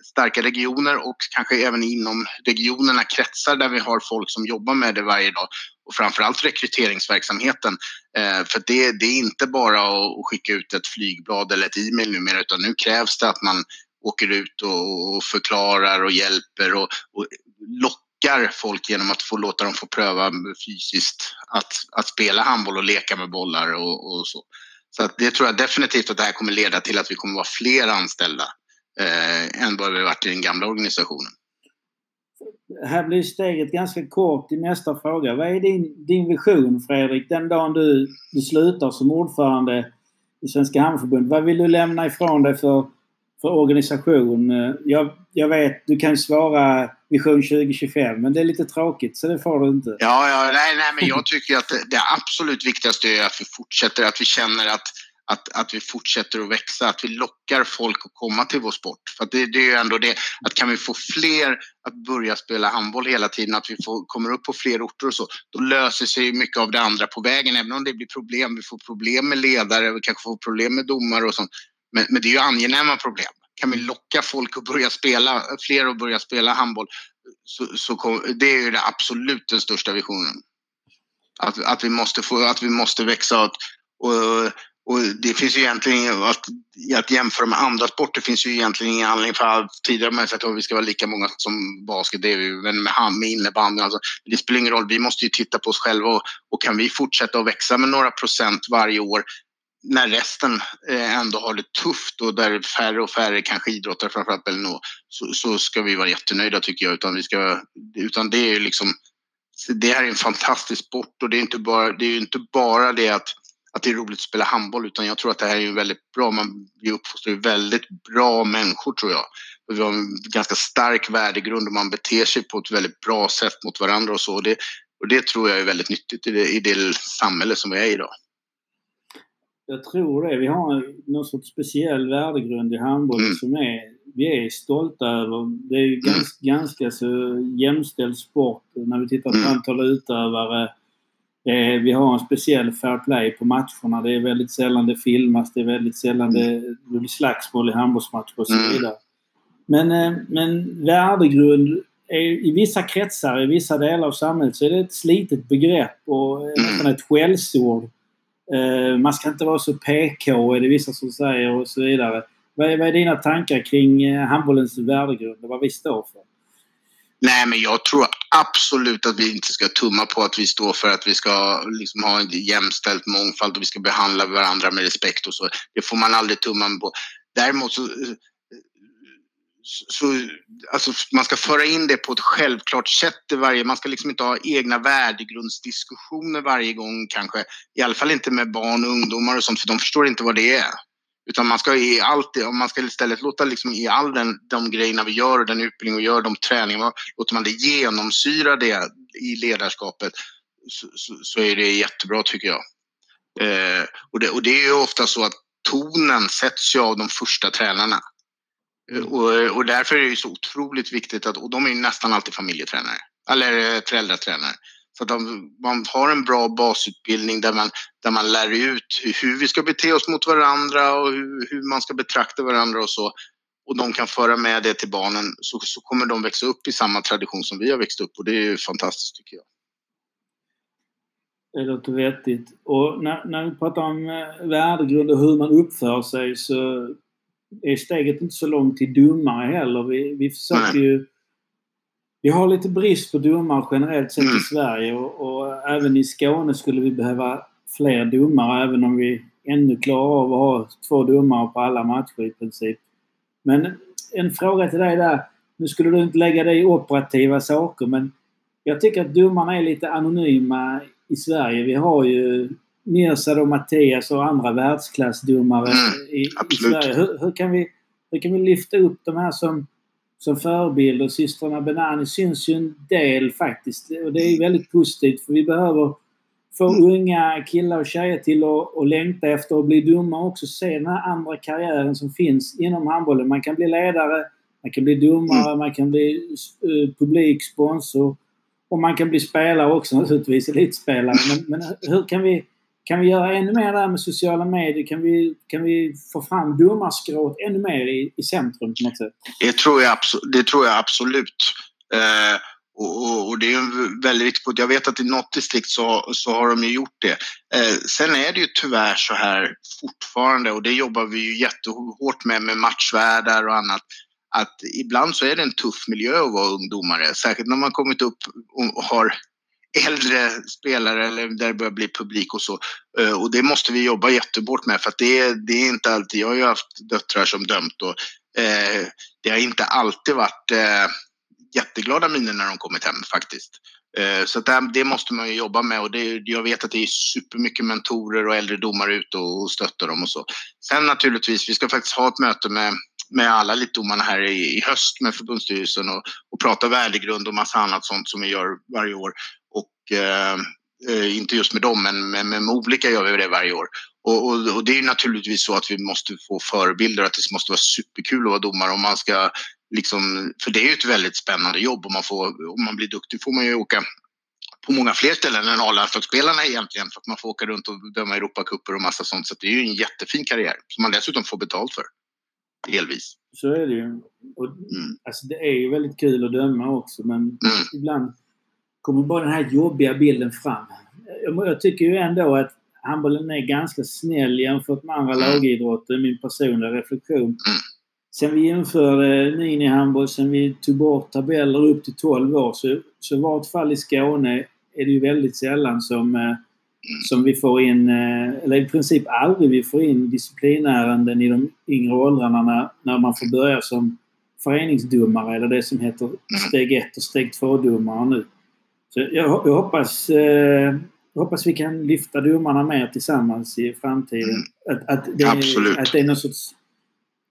starka regioner och kanske även inom regionerna kretsar där vi har folk som jobbar med det varje dag och framförallt rekryteringsverksamheten. Eh, för det, det, är inte bara att skicka ut ett flygblad eller ett e-mail numera utan nu krävs det att man åker ut och, och förklarar och hjälper och, och, lockar folk genom att få låta dem få pröva fysiskt att, att spela handboll och leka med bollar och, och så. Så att det tror jag definitivt att det här kommer leda till att vi kommer vara fler anställda eh, än vad vi varit i den gamla organisationen. Här blir steget ganska kort till nästa fråga. Vad är din, din vision Fredrik den dagen du, du slutar som ordförande i Svenska Handbollförbundet? Vad vill du lämna ifrån dig för för organisation. Eh, jag, jag vet, du kan svara Vision 2025 men det är lite tråkigt så det får du inte. Ja, ja nej, nej men jag tycker att det, det absolut viktigaste är att vi fortsätter, att vi känner att att, att vi fortsätter att växa, att vi lockar folk att komma till vår sport. För det, det, är ju ändå det, att kan vi få fler att börja spela handboll hela tiden, att vi får, kommer upp på fler orter och så, då löser sig mycket av det andra på vägen. Även om det blir problem, vi får problem med ledare, vi kanske får problem med domare och sånt. Men, men det är ju angenäma problem. Kan vi locka folk att börja spela, fler att börja spela handboll, så, så kom, det är ju det absolut den största visionen. Att, att, vi, måste få, att vi måste växa och, och, och det finns ju egentligen, att, att jämföra med andra sporter finns ju egentligen ingen anledning för tidigare har man sagt att vi ska vara lika många som basket, det är vi, men med, med innebandy, alltså, det spelar ingen roll, vi måste ju titta på oss själva och, och kan vi fortsätta att växa med några procent varje år när resten eh, ändå har det tufft och där färre och färre kanske idrottar framförallt eller nå, så, så ska vi vara jättenöjda tycker jag. Utan, vi ska, utan det är liksom, det här är en fantastisk sport och det är inte bara det, är inte bara det att, att det är roligt att spela handboll utan jag tror att det här är väldigt bra, man, vi uppfostrar väldigt bra människor tror jag. Vi har en ganska stark värdegrund och man beter sig på ett väldigt bra sätt mot varandra och så. Och det, och det tror jag är väldigt nyttigt i det, i det samhälle som vi är i idag. Jag tror det. Vi har någon sorts speciell värdegrund i handbollen mm. som är, vi är stolta över. Det är ju mm. ganska, ganska så jämställd sport när vi tittar på mm. antal utövare. Är, vi har en speciell fair play på matcherna. Det är väldigt sällan det filmas. Det är väldigt sällan det, det blir slagsmål i handbollsmatcher och så mm. vidare. Men, eh, men värdegrund är, i vissa kretsar, i vissa delar av samhället så är det ett slitet begrepp och nästan ett skällsord. Eh, man ska inte vara så PK är det vissa som säger och så vidare. Vad är, vad är dina tankar kring eh, handbollens värdegrund och vad vi står för? Nej, men jag tror absolut att vi inte ska tumma på att vi står för att vi ska liksom ha en jämställd mångfald och vi ska behandla varandra med respekt och så. Det får man aldrig tumma på. Däremot så eh, så, alltså, man ska föra in det på ett självklart sätt i varje, man ska liksom inte ha egna värdegrundsdiskussioner varje gång kanske. I alla fall inte med barn och ungdomar och sånt, för de förstår inte vad det är. Utan man ska i allt, man ska istället låta liksom i all den, de grejerna vi gör och den utbildning vi gör, de träningarna, låter man det genomsyra det i ledarskapet så, så, så är det jättebra tycker jag. Eh, och, det, och det är ju ofta så att tonen sätts ju av de första tränarna. Eh, och, och därför är det så otroligt viktigt att, och de är nästan alltid familjetränare, eller eh, föräldratränare. Så att de, man har en bra basutbildning där man, där man lär ut hur vi ska bete oss mot varandra och hur, hur man ska betrakta varandra och så. Och de kan föra med det till barnen så, så kommer de växa upp i samma tradition som vi har växt upp och det är ju fantastiskt tycker jag. Det låter vettigt. Och när, när vi pratar om eh, värdegrund och hur man uppför sig så är steget inte så långt till domare heller. Vi, vi försöker ju... Vi har lite brist på domare generellt sett mm. i Sverige och, och, även i Skåne skulle vi behöva fler domare även om vi ännu klarar av att ha två domare på alla matcher i princip. Men en fråga till dig där. Nu skulle du inte lägga dig i operativa saker men jag tycker att domarna är lite anonyma i Sverige. Vi har ju Mirsad och Mattias och andra världsklassdomare mm, i, i, Sverige. Hur, hur, kan vi, hur kan vi lyfta upp de här som, som förebilder? Systrarna Benani syns ju en del faktiskt och det är väldigt positivt för vi behöver få mm. unga killar och tjejer till att, längta efter att bli domare och också se den här andra karriären som finns inom handbollen. Man kan bli ledare, man kan bli domare, mm. man kan bli uh, publik, sponsor och man kan bli spelare också naturligtvis, elitspelare. Men, men hur kan vi, kan vi göra ännu mer där med sociala medier? Kan vi, kan vi få fram domarskrået ännu mer i, i centrum på något sätt? Det tror jag, det tror jag absolut. Eh, och, och, och, det är väldigt viktigt. Jag vet att i något distrikt så, så har de ju gjort det. Eh, sen är det ju tyvärr så här fortfarande och det jobbar vi ju jättehårt med med matchvärdar och annat att ibland så är det en tuff miljö att vara ungdomare. Särskilt när man kommit upp och har äldre spelare eller där det börjar bli publik och så. Eh, och det måste vi jobba jättebort med för att det, det är inte alltid, jag har ju haft döttrar som dömt och eh, det har inte alltid varit eh, jätteglada miner när de kommit hem faktiskt. Eh, så det, det, måste man ju jobba med och det, jag vet att det är supermycket mentorer och äldre domare ute och stöttar dem och så. Sen naturligtvis, vi ska faktiskt ha ett möte med med alla elitdomarna här i, i höst med förbundsstyrelsen och, och prata värdegrund och massa annat sånt som vi gör varje år. Eh, eh, inte just med dem, men med, med, med olika gör vi det varje år. Och, och, och, det är naturligtvis så att vi måste få förebilder, att det måste vara superkul att vara domare om man ska liksom, för det är ju ett väldigt spännande jobb och man får, om man blir duktig får man ju åka på många fler ställen än A-landslagsspelarna egentligen för att man får åka runt och döma Europacuper och massa sånt. Så det är ju en jättefin karriär som man dessutom får betalt för delvis. Så är det ju. Och, mm. alltså, det är ju väldigt kul att döma också men mm. ibland kommer bara den här jobbiga bilden fram. Jag, tycker ju ändå att handbollen är ganska snäll jämfört med andra mm. lagidrotter, min personliga reflektion. Mm. Sen vi införde minihandboll, sen vi tog bort tabeller upp till 12 år så, så i vart fall i Skåne är det ju väldigt sällan som eh, som vi får in, eh, eller i princip aldrig vi får in disciplinärenden i de yngre åldrarna när, när man får börja som föreningsdomare eller det som heter steg 1 och steg 2-domare nu. Så jag, jag hoppas, eh, jag hoppas vi kan lyfta domarna mer tillsammans i framtiden. Mm. Att, att, det, Absolut. att det är någon sorts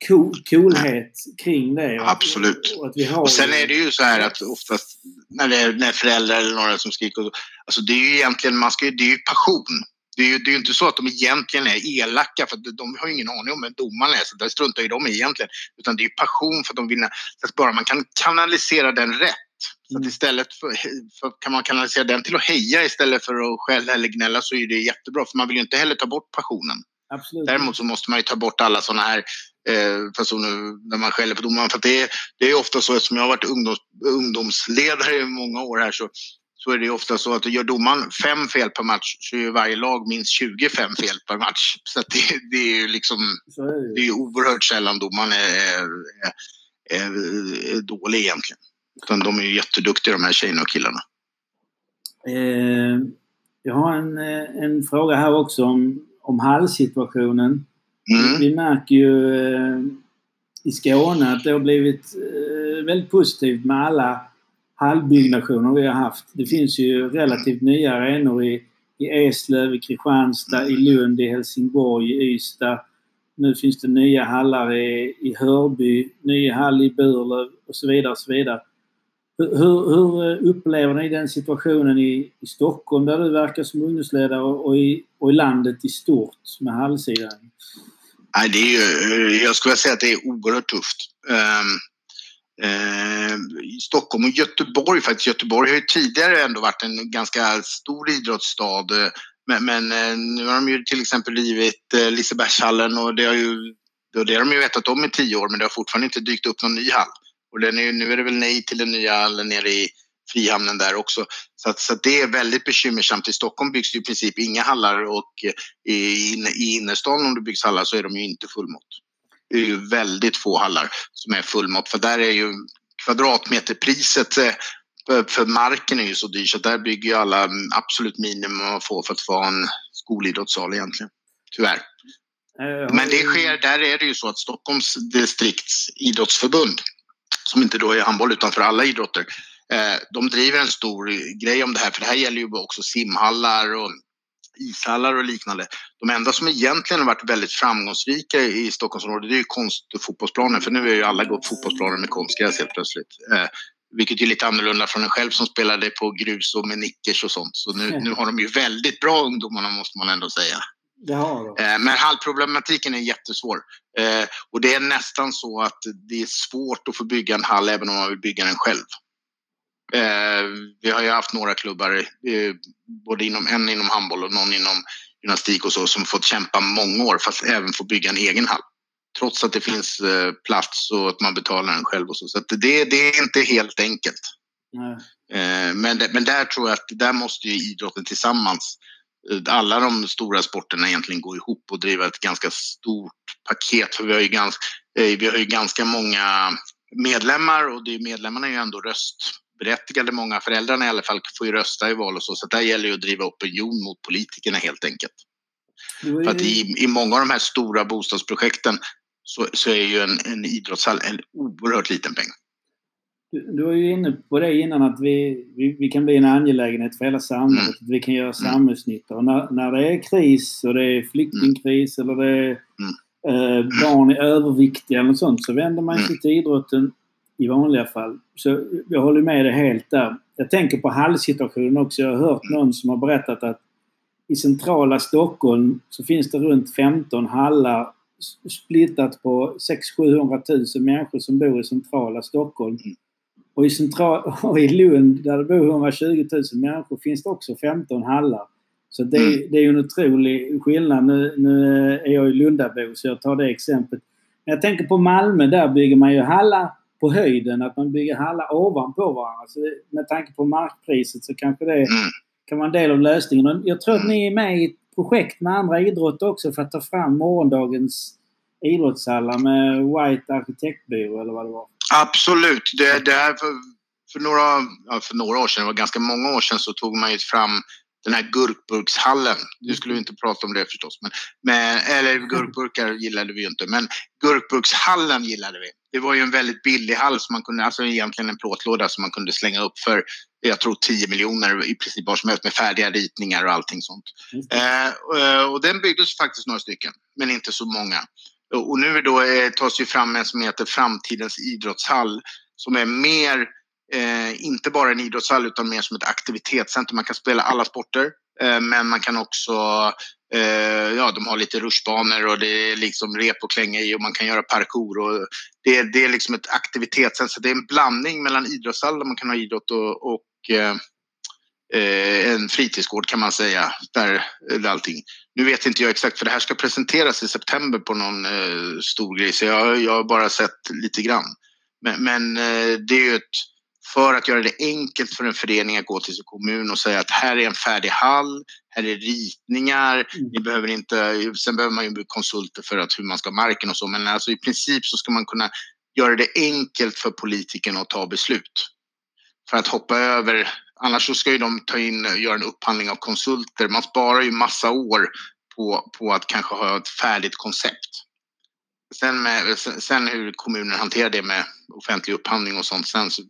cool, coolhet kring det. Absolut. Och, att vi har och sen är det ju så här att oftast när det är när föräldrar eller några som skriker, alltså det är ju egentligen, man ska, det är ju passion. Det är ju det är inte så att de egentligen är elaka för de har ju ingen aning om vem domaren är så det struntar ju de i egentligen. Utan det är ju passion för att de vill, så att bara man kan kanalisera den rätt så att mm. istället för, för, kan man kanalisera den till att heja istället för att skälla eller gnälla så är det jättebra. För man vill ju inte heller ta bort passionen. Absolut. Däremot så måste man ju ta bort alla sådana här eh, personer när man skäller på domaren. För det, är, det är ofta så, eftersom jag har varit ungdoms, ungdomsledare i många år här så, så är det ofta så att gör domaren fem fel per match så gör varje lag minst 25 fel per match. Så det, det är ju liksom, är det. är oerhört sällan domaren är, är, är, är dålig egentligen. Utan de är ju jätteduktiga de här tjejerna och killarna. Eh, jag har en, eh, en fråga här också om om hallsituationen. Mm. Vi märker ju eh, i Skåne att det har blivit eh, väldigt positivt med alla hallbyggnationer vi har haft. Det finns ju relativt nya arenor i, i Eslöv, i Kristianstad, i Lund, i Helsingborg, i Ystad. Nu finns det nya hallar i, i Hörby, ny hall i Burlöv och så vidare. Och så vidare. Hur, hur, eh, upplever ni den situationen i, i Stockholm där du verkar som ungdomsledare och, i, och i landet i stort med halvsidan? Nej, det är ju, eh, jag skulle säga att det är oerhört tufft. Um, uh, Stockholm och Göteborg faktiskt. Göteborg har ju tidigare ändå varit en ganska stor idrottsstad. Eh, men, men nu har de ju till exempel rivit uh, Lisebergshallen och det har ju det har de ju vetat om i tio år men det har fortfarande inte dykt upp någon ny hall. Och den är, nu är det väl nej till den nya hallen nere i Frihamnen där också. Så, att, så att det är väldigt bekymmersamt. I Stockholm byggs det i princip inga hallar och i, i innerstan om det byggs hallar så är de ju inte fullmått. Det är ju väldigt få hallar som är fullmått för där är ju kvadratmeterpriset eh, För marken är ju så dyr så där bygger ju alla absolut minimum man får för att få en skolidrottssal egentligen. Tyvärr. Eh, Men det sker, där är det ju så att Stockholms distrikts idrottsförbund, som inte då är handboll utan för alla idrotter, eh, de driver en stor grej om det här. För det här gäller ju också simhallar och ishallar och liknande. De enda som egentligen har varit väldigt framgångsrika i Stockholmsområdet det är ju konst och fotbollsplaner. För nu är ju alla gått fotbollsplaner med konstgräs helt plötsligt. Eh, vilket är lite annorlunda från en själv som spelade på grus och med nickers och sånt. Så nu, nu har de ju väldigt bra ungdomarna måste man ändå säga. Eh, men hallproblematiken är jättesvår. Eh, och det är nästan så att det är svårt att få bygga en hall även om man vill bygga den själv. Eh, vi har ju haft några klubbar, både inom, en inom handboll och någon inom gymnastik och så, som fått kämpa många år fast även få bygga en egen hall. Trots att det finns plats och att man betalar den själv och så. Så det, det är inte helt enkelt. Nej. Men, men där tror jag att där måste ju idrotten tillsammans alla de stora sporterna egentligen gå ihop och driva ett ganska stort paket. För vi har ju ganska, eh, vi har ju ganska många medlemmar och det, medlemmarna är ju ändå röstberättigade. Många föräldrarna i alla fall får ju rösta i val och så. Så där gäller det att driva opinion mot politikerna helt enkelt. Ju... För att i, i många av de här stora bostadsprojekten så, så är ju en, en idrottshall en oerhört liten peng. Du, du var ju inne på det innan att vi, vi, vi kan bli en angelägenhet för hela samhället. Mm. Vi kan göra mm. samhällsnytta. Och när, när det är kris och det är flyktingkris eller det är mm. eh, barn är överviktiga eller sånt så vänder man sig till idrotten i vanliga fall. Så jag håller med dig helt där. Jag tänker på hallsituationen också. Jag har hört någon som har berättat att i centrala Stockholm så finns det runt 15 hallar splittat på 600 000 människor som bor i centrala Stockholm. Och i, central, och i Lund där det bor 120 000 människor finns det också 15 hallar. Så det, mm. det är ju en otrolig skillnad. Nu, nu är jag ju Lundabo så jag tar det exemplet. Men jag tänker på Malmö, där bygger man ju hallar på höjden. Att man bygger hallar ovanpå varandra. Så med tanke på markpriset så kanske det mm. kan vara en del av lösningen. Och jag tror att ni är med i ett projekt med andra idrotter också för att ta fram morgondagens idrottshallar med White Arkitektbyrå eller vad det var. Absolut. Det, det här för, för, några, för några år sedan, det var ganska många år sedan, så tog man ju fram den här gurkburkshallen. Nu skulle vi inte prata om det förstås. Men, men, eller gurkburkar gillade vi ju inte. Men gurkburkshallen gillade vi. Det var ju en väldigt billig hall, som man kunde, alltså egentligen en plåtlåda som man kunde slänga upp för, jag tror 10 miljoner i princip vad som helst med färdiga ritningar och allting sånt. Eh, och, och den byggdes faktiskt några stycken, men inte så många. Och nu då eh, tas ju fram en som heter Framtidens idrottshall som är mer, eh, inte bara en idrottshall utan mer som ett aktivitetscenter. Man kan spela alla sporter eh, men man kan också, eh, ja de har lite rutschbanor och det är liksom rep och klänga i och man kan göra parkour. Och det, det är liksom ett aktivitetscenter. Så det är en blandning mellan idrottshall där man kan ha idrott och, och eh, eh, en fritidsgård kan man säga. Där, där allting. Nu vet inte jag exakt för det här ska presenteras i september på någon eh, stor grej så jag, jag har bara sett lite grann. Men, men eh, det är ju ett, för att göra det enkelt för en förening att gå till sin kommun och säga att här är en färdig hall, här är ritningar, mm. ni behöver inte, sen behöver man ju konsulter för att hur man ska marken och så men alltså i princip så ska man kunna göra det enkelt för politikerna att ta beslut. För att hoppa över Annars så ska ju de ta in, eh, göra en upphandling av konsulter. Man sparar ju massa år på, på att kanske ha ett färdigt koncept. Sen, med, sen hur kommunen hanterar det med offentlig upphandling och sånt, sen så,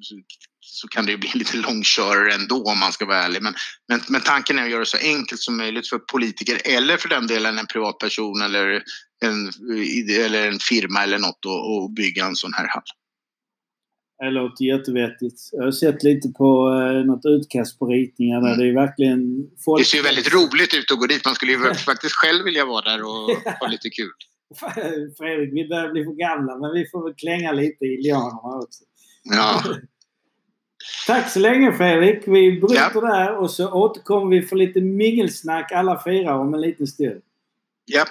så kan det ju bli lite långkörare ändå om man ska vara ärlig. Men, men, men, tanken är att göra det så enkelt som möjligt för politiker eller för den delen en privatperson eller en, eller en firma eller något att bygga en sån här hall. Det låter jättevettigt. Jag har sett lite på eh, något utkast på ritningar där. Mm. Det är verkligen... Folk... Det ser ju väldigt roligt ut att gå dit. Man skulle ju faktiskt själv vilja vara där och ha lite kul. Fredrik, vi börjar bli för gamla men vi får väl klänga lite i lianerna också. Ja. Tack så länge Fredrik. Vi bryter ja. där och så återkommer vi för lite mingelsnack alla fyra om en liten stund. Ja.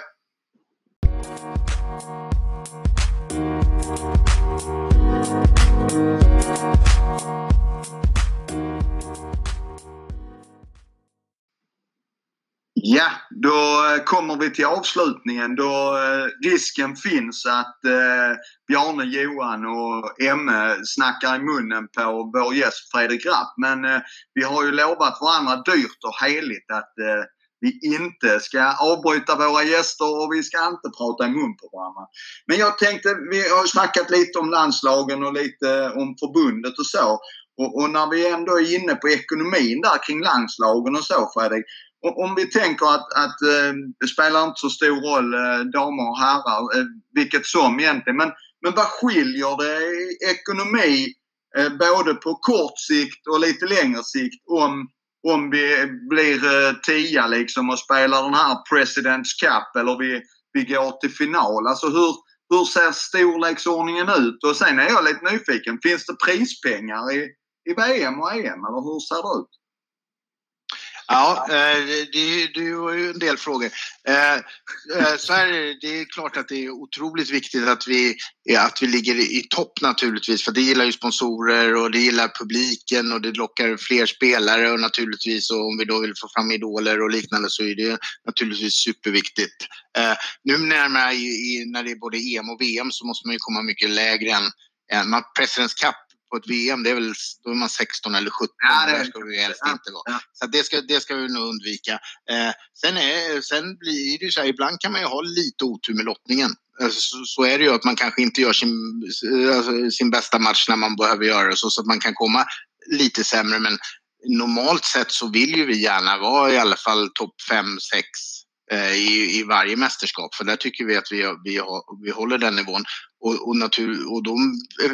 Ja, då kommer vi till avslutningen då eh, risken finns att eh, Bjarne, Johan och Emme snackar i munnen på vår gäst Fredrik Rapp. Men eh, vi har ju lovat varandra dyrt och heligt att eh, vi inte ska avbryta våra gäster och vi ska inte prata i mun på varandra. Men jag tänkte, vi har snackat lite om landslagen och lite om förbundet och så. Och, och, när vi ändå är inne på ekonomin där kring landslagen och så Fredrik. Om vi tänker att, att eh, det spelar inte så stor roll eh, damer och herrar, eh, vilket som egentligen. Men, men vad skiljer det i ekonomi eh, både på kort sikt och lite längre sikt om, om vi blir eh, tia liksom och spelar den här Presidents Cup eller vi, vi går till final. Alltså hur, hur ser storleksordningen ut? Och sen är jag lite nyfiken. Finns det prispengar i, i VM och EM eller hur ser det ut? Ja, eh, det, det var ju en del frågor. Eh, eh, så här, det är klart att det är otroligt viktigt att vi, att vi ligger i topp naturligtvis för det gillar ju sponsorer och det gillar publiken och det lockar fler spelare och naturligtvis och om vi då vill få fram idoler och liknande så är det naturligtvis superviktigt. Nu närmare när det är både EM och VM så måste man ju komma mycket lägre än Presidents Cup på ett VM, det är väl, då är man 16 eller 17. Ja, det ska vi helst inte vara. Ja. Så det ska, det ska vi nog undvika. Eh, sen, är, sen blir det ju så här, ibland kan man ju ha lite otur med lottningen. Alltså, så, så, är det ju att man kanske inte gör sin, alltså, sin bästa match när man behöver göra det så, så att man kan komma lite sämre. Men normalt sett så vill ju vi gärna vara i alla fall topp 5, 6 Eh, Eh, i, i varje mästerskap. För där tycker vi att vi, vi, har, vi håller den nivån. Och, och, natur, och då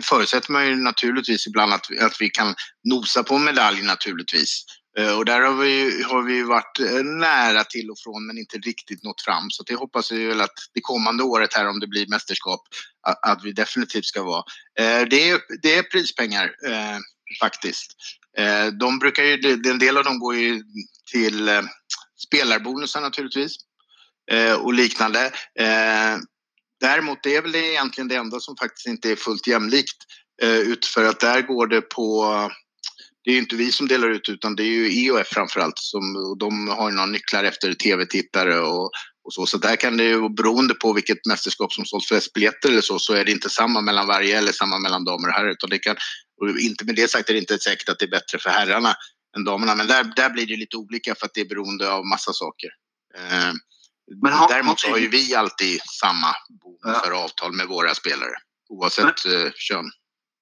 förutsätter man ju naturligtvis ibland att, att vi kan nosa på medalj naturligtvis. Eh, och där har vi, har vi varit eh, nära till och från men inte riktigt nått fram. Så det hoppas vi väl att det kommande året här om det blir mästerskap att, att vi definitivt ska vara. Eh, det är, det är prispengar faktiskt. De brukar ju, en del av dem går ju till spelarbonusar naturligtvis eh, och liknande. Eh, däremot det är väl egentligen det enda som faktiskt inte är fullt jämlikt eh, för att där går det på det är ju inte vi som delar ut utan det är ju EOF framförallt som de har ju några nycklar efter tv-tittare och, och så. Så där kan det ju beroende på vilket mästerskap som sålt flest biljetter eller så så är det inte samma mellan varje eller samma mellan damer och herrar utan det kan och inte med det sagt är det inte säkert att det är bättre för herrarna än damerna. Men där, där blir det lite olika för att det är beroende av massa saker. Eh, men har, Däremot så har ju vi alltid samma bonusar ja. avtal med våra spelare oavsett men, eh, kön.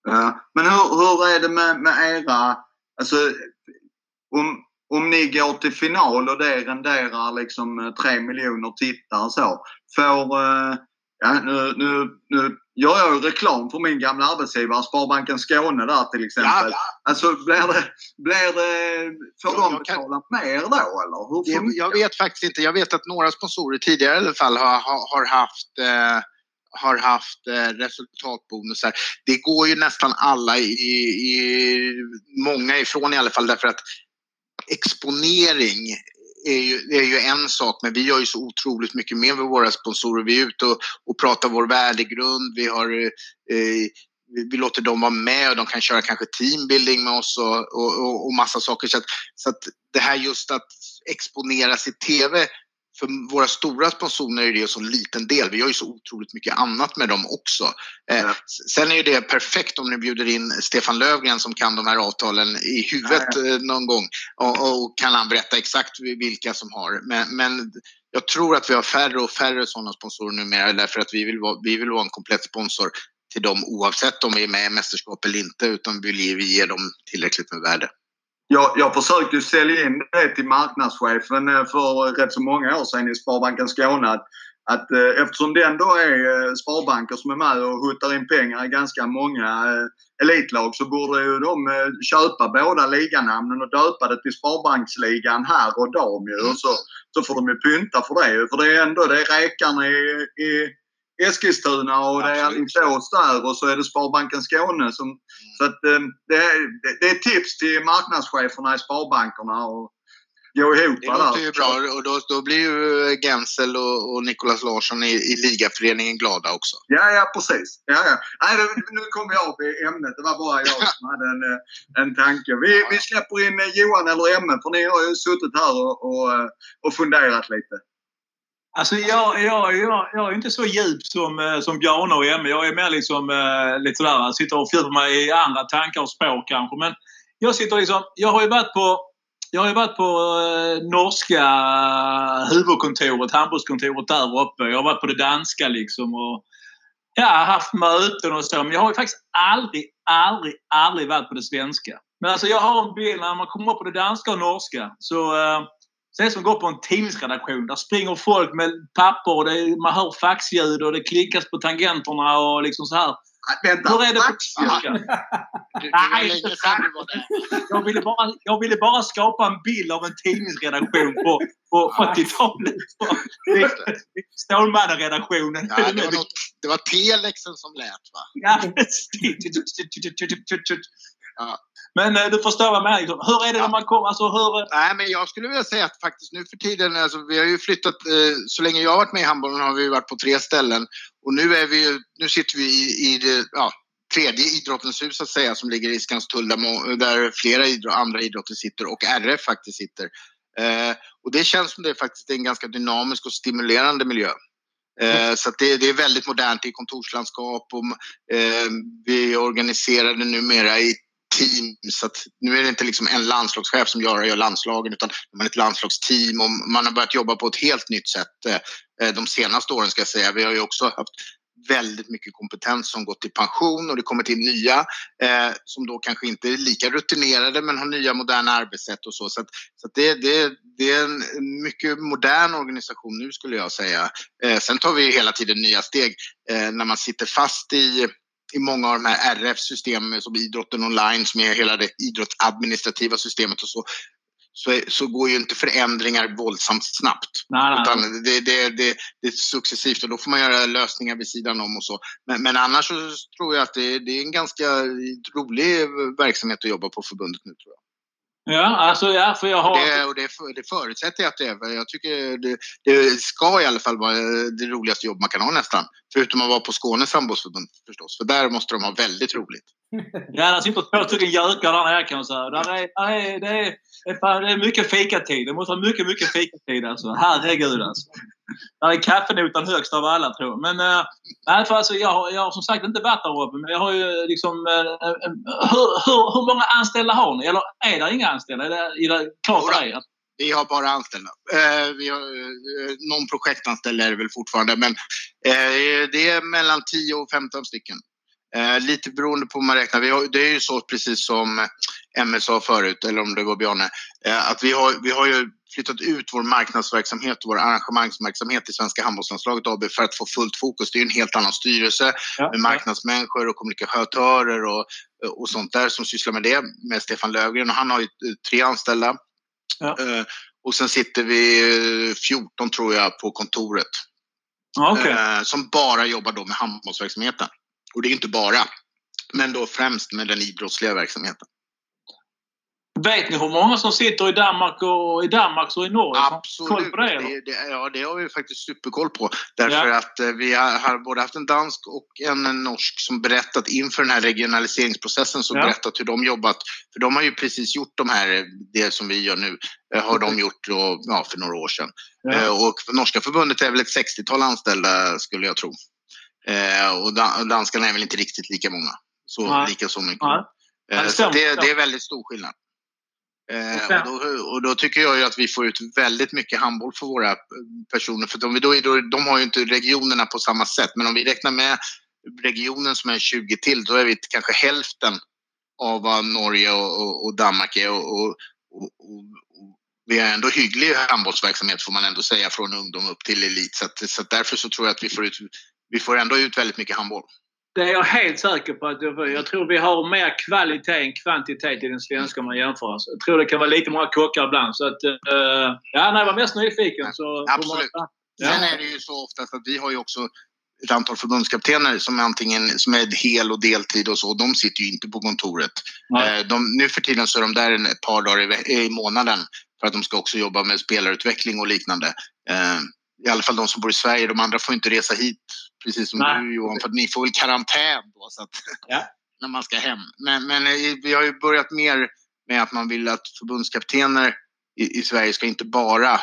Ja. Men hur, hur är det med, med era, alltså om, om ni går till final och det renderar liksom eh, tre miljoner tittare så. Får, eh, ja, nu, nu, nu gör jag ju reklam för min gamla arbetsgivare Sparbanken Skåne där till exempel. Ja, ja. Alltså blir det, blir det, får ja, de betala kan... mer då eller? Hur jag, jag vet faktiskt inte. Jag vet att några sponsorer tidigare i alla fall har, har, haft eh, har haft eh, resultatbonusar. Det går ju nästan alla i, i, många ifrån i alla fall därför att exponering är ju, är ju en sak, men vi gör ju så otroligt mycket mer med våra sponsorer. Vi är ute och, och pratar vår värdegrund. Vi, har, eh, vi låter dem vara med och de kan köra kanske teambuilding med oss och, och, och massa saker. Så, att, så att det här just att exponeras i TV för våra stora sponsorer är det en så liten del. Vi gör ju så otroligt mycket annat med dem också. Eh, Sen är det perfekt om ni bjuder in Stefan Lövgren som kan de här avtalen i huvudet eh, någon gång och, och, kan han berätta exakt vilka som har. Men, men, jag tror att vi har färre och färre sådana sponsorer numera därför att vi vill vara, vi vill vara en komplett sponsor till dem oavsett om vi är med i mästerskap eller inte utan vill ge, vi dem tillräckligt med värde jag, jag försökte sälja in det till marknadschefen eh, för rätt så många år sedan i Sparbanken Skåne. Att, att eh, eftersom det ändå är eh, sparbanker som är med och huttar in pengar i ganska många eh, elitlag så borde ju de eh, köpa båda liganamnen och döpa det till Sparbanksligan här och dam ju. Och så, så får de ju pynta för det För det är ändå det är räkarna i, i Eskilstuna och det är Alingsås där och så är det Sparbanken Skåne. Som, mm. Så att, ehm, det, är, det är tips till marknadscheferna i Sparbankerna. Och, gå ihop Det låter ju bra och då, då blir ju Gensel och, och Nicolas Larsson i, i ligaföreningen glada också. Ja, ja precis. Ja, ja. Nej, det, nu kom jag av i ämnet. Det var bara jag som hade en, eh, en tanke. Vi, vi släpper in eh, Johan eller Emme för ni har ju suttit här och, och, eh, och funderat lite. Alltså jag, jag, jag, jag är inte så djup som, eh, som Bjarne och Emme. Jag är mer liksom eh, lite sådär, sitter och fördjupar mig i andra tankar och spår kanske. Men jag sitter liksom, jag har ju varit på jag har ju varit på eh, norska huvudkontoret, handbollskontoret där uppe. Jag har varit på det danska liksom. Och, jag har haft möten och så men jag har ju faktiskt aldrig, aldrig, aldrig varit på det svenska. Men alltså jag har en bild när man kommer upp på det danska och norska så eh, så är det som att gå på en tidningsredaktion. Där springer folk med papper och är, man hör faxljud och det klickas på tangenterna och liksom så här. Vänta, Hur är det på Nej, jag, ville bara, jag ville bara skapa en bild av en tidningsredaktion på, på 80-talet. Stålmannen-redaktionen. Ja, det, var något, det var telexen som lät va? Ja, ja. Men eh, du förstår vad jag menar. Hur är det när man kommer? Alltså, hur... Eh? Nej, men jag skulle vilja säga att faktiskt nu för tiden, alltså, vi har ju flyttat, eh, så länge jag har varit med i handbollen har vi varit på tre ställen. Och nu, är vi, nu sitter vi i, i det ja, tredje idrottens hus så att säga som ligger i Skanstull där, där flera idrott, andra idrotter sitter och RF faktiskt sitter. Eh, och det känns som det är faktiskt en ganska dynamisk och stimulerande miljö. Eh, så det, det, är väldigt modernt i kontorslandskap och eh, vi är organiserade numera i team. Så att nu är det inte liksom en landslagschef som gör, gör landslagen utan man är ett landslagsteam och man har börjat jobba på ett helt nytt sätt eh, eh, de senaste åren ska jag säga. Vi har ju också haft väldigt mycket kompetens som gått i pension och det kommer till nya eh, som då kanske inte är lika rutinerade men har nya moderna arbetssätt och så. Så, att, så att det, det, det, är en mycket modern organisation nu skulle jag säga. Eh, sen tar vi hela tiden nya steg eh, när man sitter fast i i många av de här RF-systemen som idrotten online som är hela det idrottsadministrativa systemet och så, så, så går ju inte förändringar våldsamt snabbt. Nej, nej. Utan det, det, det, det är successivt och då får man göra lösningar vid sidan om och så. Men, men annars så tror jag att det, det är en ganska rolig verksamhet att jobba på förbundet nu tror jag. Ja, alltså ja, för jag har... Det, och det, det förutsätter jag att det är. Jag tycker det, det, ska i alla fall vara det roligaste jobb man kan ha nästan. Förutom att vara på Skånes handbollsförbund förstås. För där måste de ha väldigt roligt. Ja, där sitter två stycken gökar där nere kan man säga. Där är, där är, det, är, det är mycket fikatid. Det måste vara mycket, mycket fikatid alltså. Herregud alltså. Där är kaffenotan högst av alla tror jag. Men äh, för alltså, jag, har, jag har som sagt inte varit där uppe. Men jag har ju liksom... Äh, hur, hur, hur många anställda har ni? Eller är det inga anställda? Är det, är det klart för dig? Vi har bara anställda. Eh, vi har, eh, någon projektanställd är det väl fortfarande men eh, det är mellan 10 och 15 stycken. Eh, lite beroende på hur man räknar. Har, det är ju så precis som MS sa förut, eller om det var Bjarne, eh, att vi har, vi har ju flyttat ut vår marknadsverksamhet och vår arrangemangsverksamhet i Svenska handbollslandslaget AB för att få fullt fokus. Det är en helt annan styrelse ja, med marknadsmänniskor och kommunikatörer och, och sånt där som sysslar med det med Stefan Lövgren och han har ju tre anställda. Ja. Eh, och sen sitter vi 14 tror jag på kontoret. Okay. Eh, som bara jobbar då med handbollsverksamheten. Och det är inte bara, men då främst med den idrottsliga verksamheten. Vet ni hur många som sitter i Danmark och i Danmark och i Norge? Absolut. Det, det, det, ja, det har vi faktiskt superkoll på. Därför ja. att eh, vi har, har, både haft en dansk och en norsk som berättat inför den här regionaliseringsprocessen som ja. berättat hur de jobbat. För de har ju precis gjort de här, det som vi gör nu, eh, har de gjort då, ja, för några år sedan. Ja. Eh, och norska förbundet är väl ett 60-tal anställda skulle jag tro. Och danskarna är väl inte riktigt lika många. Så, lika så mycket. Så det, det är väldigt stor skillnad. Eh, och, då, och, då, tycker jag ju att vi får ut väldigt mycket handboll för våra personer. För de, då, de har ju inte regionerna på samma sätt. Men om vi räknar med regionen som är 20 till, då är vi kanske hälften av vad Norge och, och, och Danmark är. Och, vi har ändå hygglig handbollsverksamhet får man ändå säga från ungdom upp till elit. Så, att, så att därför så tror jag att vi får, ut, vi får ändå ut väldigt mycket handboll. Det är jag helt säker på. att Jag tror vi har mer kvalitet än kvantitet i den svenska om man jämför. oss. Jag tror det kan vara lite många kockar ibland. Så att, uh, ja, nej, jag var mest nyfiken. Så Absolut. Man, ja. Sen är det ju så ofta att vi har ju också ett antal förbundskaptener som antingen som är hel och deltid och så. De sitter ju inte på kontoret. Eh, de, nu för tiden så är de där ett par dagar i, i månaden för att de ska också jobba med spelarutveckling och liknande. Eh, I alla fall de som bor i Sverige. De andra får inte resa hit, precis som Nej. du Johan, för att ni får väl karantän då. Så att, ja. när man ska hem. Men, men eh, vi har ju börjat mer med att man vill att förbundskaptener i, i Sverige ska inte bara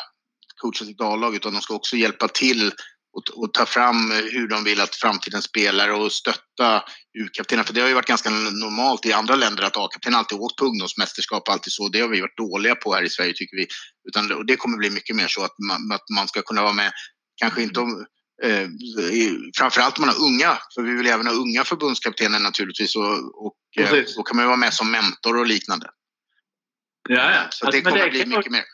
coacha sitt A-lag utan de ska också hjälpa till och, och, ta fram hur de vill att framtiden spelar och stötta U-kaptenerna. För det har ju varit ganska normalt i andra länder att A-kaptenen alltid åkt på ungdomsmästerskap, alltid så. Det har vi varit dåliga på här i Sverige tycker vi. Utan, och det kommer bli mycket mer så att man, att man ska kunna vara med, kanske inte om, eh, framförallt om man har unga, för vi vill även ha unga förbundskaptener naturligtvis och, och eh, då kan man ju vara med som mentor och liknande. Ja, ja. Så alltså, det kommer det bli mycket jag, mer.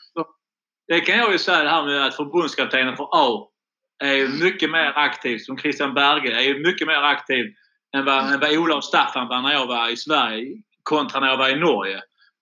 Det kan jag ju säga det här med att förbundskaptenen för A är ju mycket mer aktiv, som Christian Berge, är ju mycket mer aktiv än vad, än vad Olof Staffan var när jag var i Sverige kontra när jag var i Norge.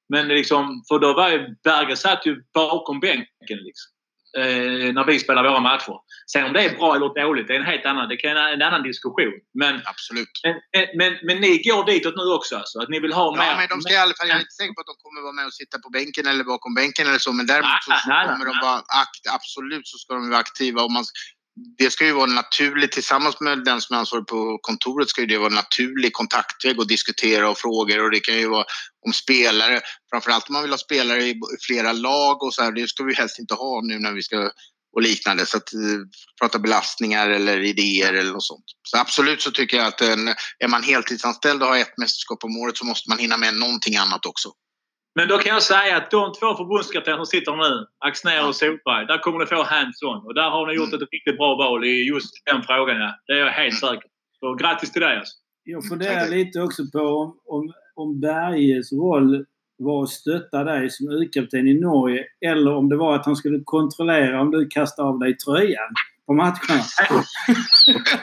Men liksom, för då var ju Berge satt ju bakom bänken liksom. Eh, när vi spelar våra matcher. Sen om det är bra eller dåligt, det är en helt annan, det kan en annan diskussion. Men, Absolut. Men, men, men ni går ditåt nu också alltså? Att ni vill ha ja, mer? Men de ska i alla fall, jag är inte säker på att de kommer vara med och sitta på bänken eller bakom bänken eller så. Men däremot så, så nej, kommer nej, de vara akt, absolut så ska de vara aktiva. Och man, det ska ju vara naturligt tillsammans med den som är ansvarig på kontoret ska ju det vara en naturlig kontaktväg och diskutera och frågor och det kan ju vara om spelare, framförallt om man vill ha spelare i flera lag och så här, det ska vi helst inte ha nu när vi ska och liknande så att eh, prata belastningar eller idéer eller något sånt. Så absolut så tycker jag att en, är man heltidsanställd och har ett mästerskap om året så måste man hinna med någonting annat också. Men då kan jag säga att de två förbundskaptener som sitter nu, Axnér och Solberg, där kommer ni få hands-on. Och där har ni gjort mm. ett riktigt bra val i just den frågan. Ja. Det är jag helt mm. säker Så grattis till dig alltså. Jag funderar lite också på om, om, om Berges roll var att stötta dig som U-kapten i Norge eller om det var att han skulle kontrollera om du kastade av dig tröjan på matcherna.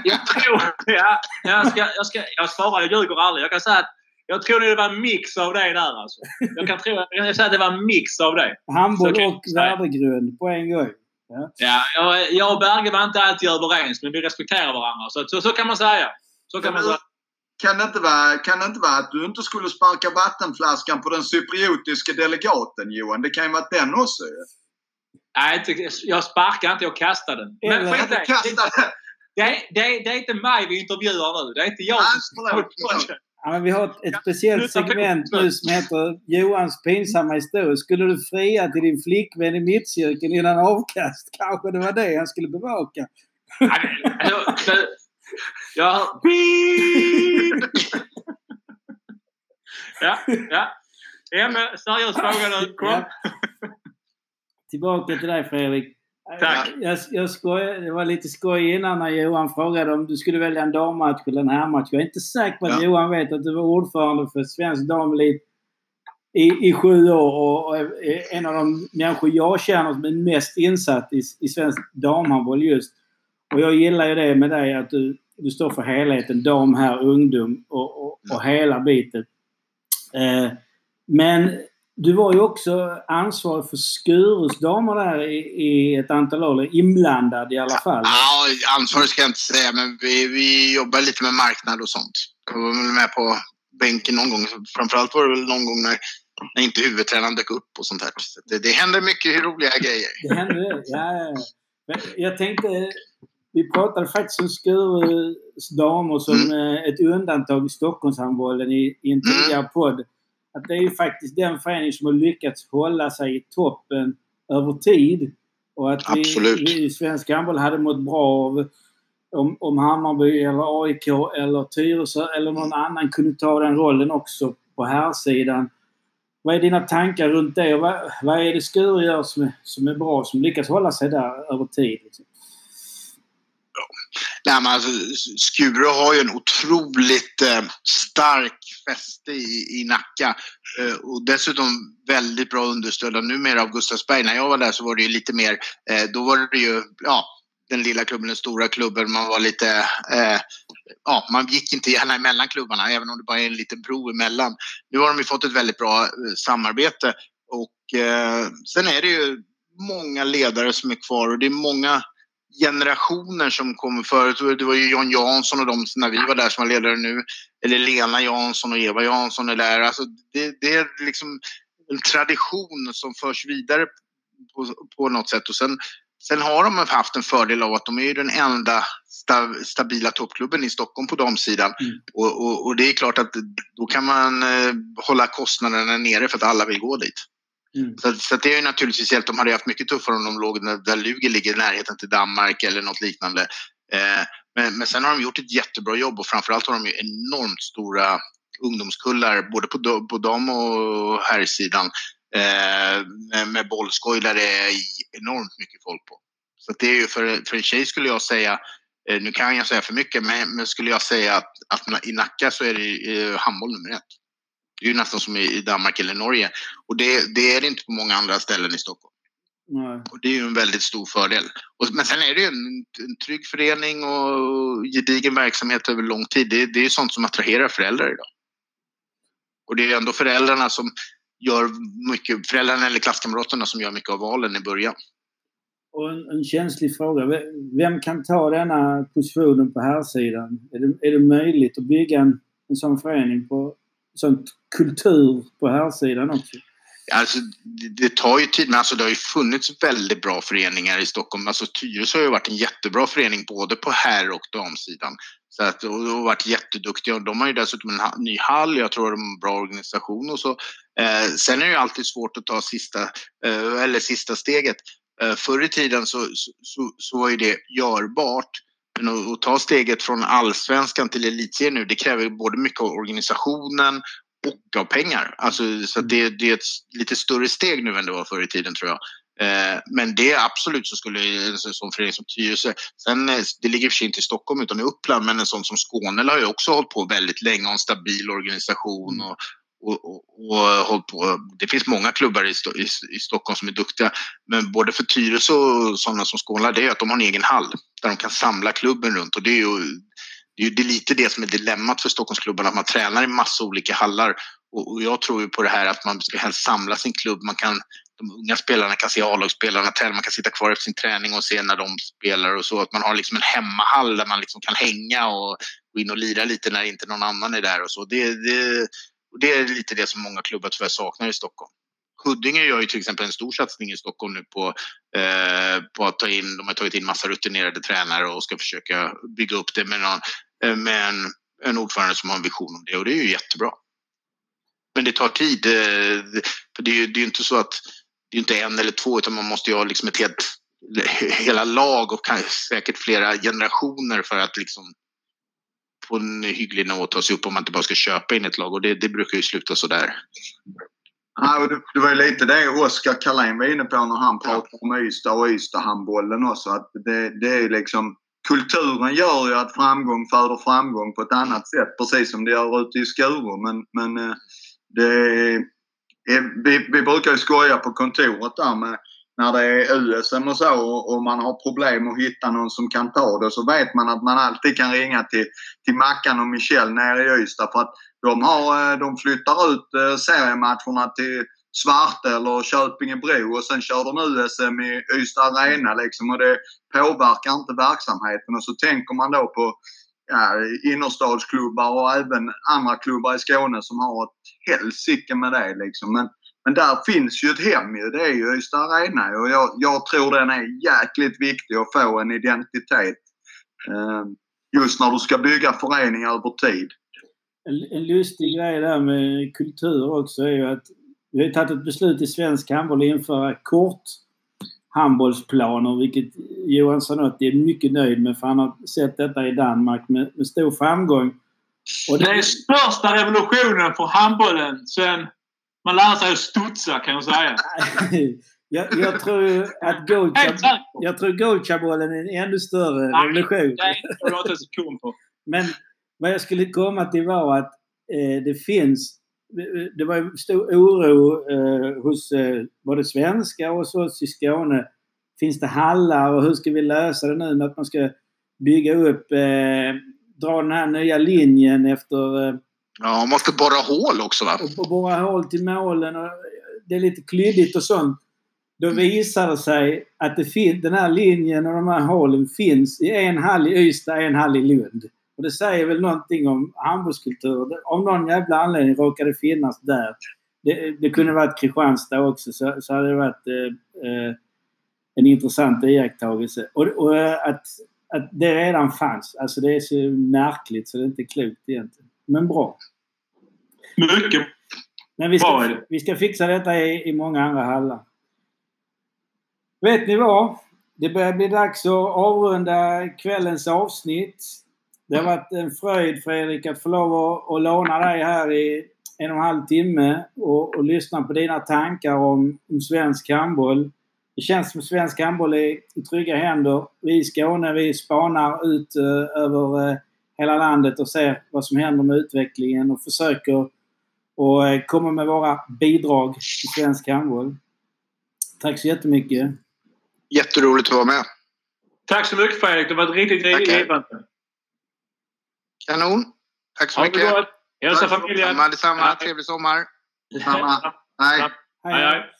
jag tror... Ja, jag, ska, jag, ska, jag svarar, jag ljuger aldrig. Jag kan säga att jag tror det var en mix av det där alltså. Jag kan, tro, jag kan säga att det var en mix av det. Handboll och värdegrund på en gång. Ja, ja jag, jag och Berge var inte alltid överens men vi respekterar varandra. Så, så, så kan man säga. Så kan man säga. Kan det, inte vara, kan det inte vara att du inte skulle sparka vattenflaskan på den cypriotiska delegaten Johan? Det kan ju vara den också Nej, jag sparkade inte. Jag kastade den. Men skit det. Det, det, det är inte mig vi intervjuar nu. Det är inte jag som... Ja, vi har ett, ett speciellt segment nu som heter Johans pinsamma historia. Skulle du fria till din flickvän i mittcirkeln innan avkast? Kanske det var det han skulle bevaka. Ja. Ja, ja. Emma, seriös fråga nu. Kom. Ja. Tillbaka till dig Fredrik. Tack. Jag, jag skoj, det var lite skoj innan när Johan frågade om du skulle välja en dammatch eller en herrmatch. Jag är inte säker på att ja. Johan vet att du var ordförande för svensk damelit i, i sju år och, är en av de människor jag känner som är mest insatt i, i svensk damhandboll just. Och jag gillar ju det med dig att du, du står för helheten. Dam, här, ungdom och, och, och hela biten. Eh, men du var ju också ansvarig för Skurus damer där i, i ett antal år. Inblandad i alla fall. Ja, ansvarig ska jag inte säga men vi, vi jobbar lite med marknad och sånt. Jag var väl med på bänken någon gång. Framförallt var det väl någon gång när, när inte huvudtränaren dök upp och sånt här. Så det, det händer mycket roliga grejer. Det händer ja, ja. Jag tänkte, vi pratade faktiskt om Skurus damer som mm. Ett undantag i Stockholmshandbollen i, i en tidigare mm. podd att det är ju faktiskt den förening som har lyckats hålla sig i toppen över tid. Och att vi, vi i svensk handboll hade mått bra av om, om Hammarby eller AIK eller Tyresö eller någon annan kunde ta den rollen också på här sidan. Vad är dina tankar runt det? Och vad, vad är det Skuru gör som är, som är bra, som lyckas hålla sig där över tid? Liksom? Nej, men alltså, Skuru har ju en otroligt eh, stark fäste i, i Nacka eh, och dessutom väldigt bra understödda numera av Gustavsberg. När jag var där så var det ju lite mer, eh, då var det ju, ja, den lilla klubben, den stora klubben. Man var lite, eh, ja, man gick inte gärna emellan klubbarna även om det bara är en liten bro emellan. Nu har de ju fått ett väldigt bra eh, samarbete och eh, sen är det ju många ledare som är kvar och det är många generationer som kommer förut. Det var ju John Jansson och de när vi var där som var ledare nu. Eller Lena Jansson och Eva Jansson är där. Alltså det, det är liksom en tradition som förs vidare på, på något sätt. Och sen, sen har de haft en fördel av att de är den enda sta, stabila toppklubben i Stockholm på damsidan. Mm. Och, och, och, det är klart att då kan man eh, hålla kostnaderna nere för att alla vill gå dit. Mm. Så, så det är ju naturligtvis hjälpt. De hade haft mycket tuffare om de låg där Luger ligger i närheten till Danmark eller något liknande. Eh, men, men sen har de gjort ett jättebra jobb och framförallt har de ju enormt stora ungdomskullar både på, på dam och herrsidan eh, med, med bollskoj där det är enormt mycket folk på. Så det är ju för, för en tjej skulle jag säga, eh, nu kan jag säga för mycket, men, men skulle jag säga att, att i Nacka så är det eh, handboll nummer ett. Det är ju nästan som i Danmark eller Norge. Och det, det är det inte på många andra ställen i Stockholm. Nej. Och det är ju en väldigt stor fördel. Och, men sen är det ju en, en trygg förening och gedigen verksamhet över lång tid. Det, det är ju sånt som attraherar föräldrar idag. Och det är ändå föräldrarna som gör mycket, föräldrarna eller klasskamraterna som gör mycket av valen i början. Och en, en känslig fråga. Vem kan ta denna positionen på här sidan? Är det, är det möjligt att bygga en, en sån förening på sånt kultur på här sidan också? Alltså, det tar ju tid, men alltså, det har ju funnits väldigt bra föreningar i Stockholm. Alltså, Tyresö har ju varit en jättebra förening både på herr och damsidan. Så att, och, och varit jätteduktiga. Och de har ju dessutom en ny hall, jag tror de har en bra organisation och så. Eh, sen är det ju alltid svårt att ta sista, eh, eller sista steget. Eh, förr i tiden så, så, så var ju det görbart. Men att, att ta steget från allsvenskan till elitserien nu, det kräver både mycket av organisationen och av pengar. Alltså, så det, det, är ett lite större steg nu än det var förr i tiden tror jag. Eh, men det är absolut så skulle en sån förening som Tyresö, sen eh, det ligger i och för sig inte i Stockholm utan i Uppland, men en sån som Skåne har ju också hållit på väldigt länge och en stabil organisation och, och, och, och hållit på. Det finns många klubbar i, i, i, Stockholm som är duktiga, men både för Tyresö och sådana som skålar, det är att de har en egen hall där de kan samla klubben runt och det är ju det är, det är lite det som är dilemmat för Stockholmsklubbarna, att man tränar i massa olika hallar. Och, och jag tror ju på det här att man ska helst samla sin klubb. Man kan, de unga spelarna kan se A-lagsspelarna träna, man kan sitta kvar efter sin träning och se när de spelar och så. Att man har liksom en hemmahall där man liksom kan hänga och gå in och lira lite när inte någon annan är där och så. Det, det, det är lite det som många klubbar tyvärr saknar i Stockholm. Huddinge gör ju till exempel en stor satsning i Stockholm nu på, eh, på att ta in, de har tagit in massa rutinerade tränare och ska försöka bygga upp det med någon, Eh, med en, en ordförande som har en vision om det och det är ju jättebra. Men det tar tid. Eh, för det är ju det är inte så att det är inte en eller två utan man måste ju ha liksom ett helt hela lag och säkert flera generationer för att liksom på en hygglig nivå ta sig upp om man inte bara ska köpa in ett lag och det, det brukar ju sluta sådär. Ja, det, det var ju lite det Oskar Karlén var inne på när han pratade ja. om Ystad och Ystad-handbollen också. Att det, det är liksom kulturen gör ju att framgång föder framgång på ett annat sätt precis som det gör ute i Skuru. Men, men eh, det är, vi, vi brukar ju skoja på kontoret där med när det är USM och så och man har problem att hitta någon som kan ta det så vet man att man alltid kan ringa till, till Mackan och Michel nere i Ystad för att de, har, eh, de flyttar ut eh, seriematcherna till Svarte eller Köpingebro och sen kör de USM i Ystad Arena liksom och det påverkar inte verksamheten. Och så tänker man då på ja, innerstadsklubbar och även andra klubbar i Skåne som har ett helsike med det liksom. Men, men där finns ju ett hem ju. Det är ju Ystad Arena och jag, jag tror den är jäkligt viktig att få en identitet. Eh, just när du ska bygga föreningar över tid. En, en lustig grej där med kultur också är ju att vi har tagit ett beslut i svensk handboll att införa kort handbollsplaner vilket Johan Zanotti är mycket nöjd med för han har sett detta i Danmark med, med stor framgång. Och det... det är största revolutionen för handbollen sen man lärde sig att studsa kan jag säga. jag, jag, tror att Goalchabollen är en ännu större Nej, revolution. Det tror jag inte en sekund på. Men vad jag skulle komma till var att eh, det finns det var stor oro eh, hos eh, både svenskar och hos oss i Skåne. Finns det hallar och hur ska vi lösa det nu med att man ska bygga upp, eh, dra den här nya linjen efter... Ja, man måste borra hål också va? Och borra hål till målen och det är lite klyddigt och sånt. Då visar det sig att det den här linjen och de här hålen finns i en hall i Ystad, en hall i Lund. Och det säger väl någonting om handbollskultur. Om någon jävla anledning råkar det finnas där. det, det kunde varit Kristianstad också så, så hade det varit eh, eh, en intressant iakttagelse. Och, och att, att det redan fanns. Alltså det är så märkligt så det är inte klokt egentligen. Men bra. Mycket Men vi bra ska, det. vi ska fixa detta i, i många andra hallar. Vet ni vad? Det börjar bli dags att avrunda kvällens avsnitt. Det har varit en fröjd Fredrik att få lov att, att låna dig här i en och en halv timme och, och lyssna på dina tankar om, om svensk handboll. Det känns som svensk handboll är i trygga händer. Vi i Skåne vi spanar ut eh, över eh, hela landet och ser vad som händer med utvecklingen och försöker och eh, komma med våra bidrag till svensk handboll. Tack så jättemycket. Jätteroligt att vara med. Tack så mycket Fredrik. Det var riktigt Tackar. givande. Kanon. Tack så Ha det mycket. gott. Hälsa Tack så familjen. Detsamma, detsamma. Trevlig sommar. Samma. Hej, Hej, hej.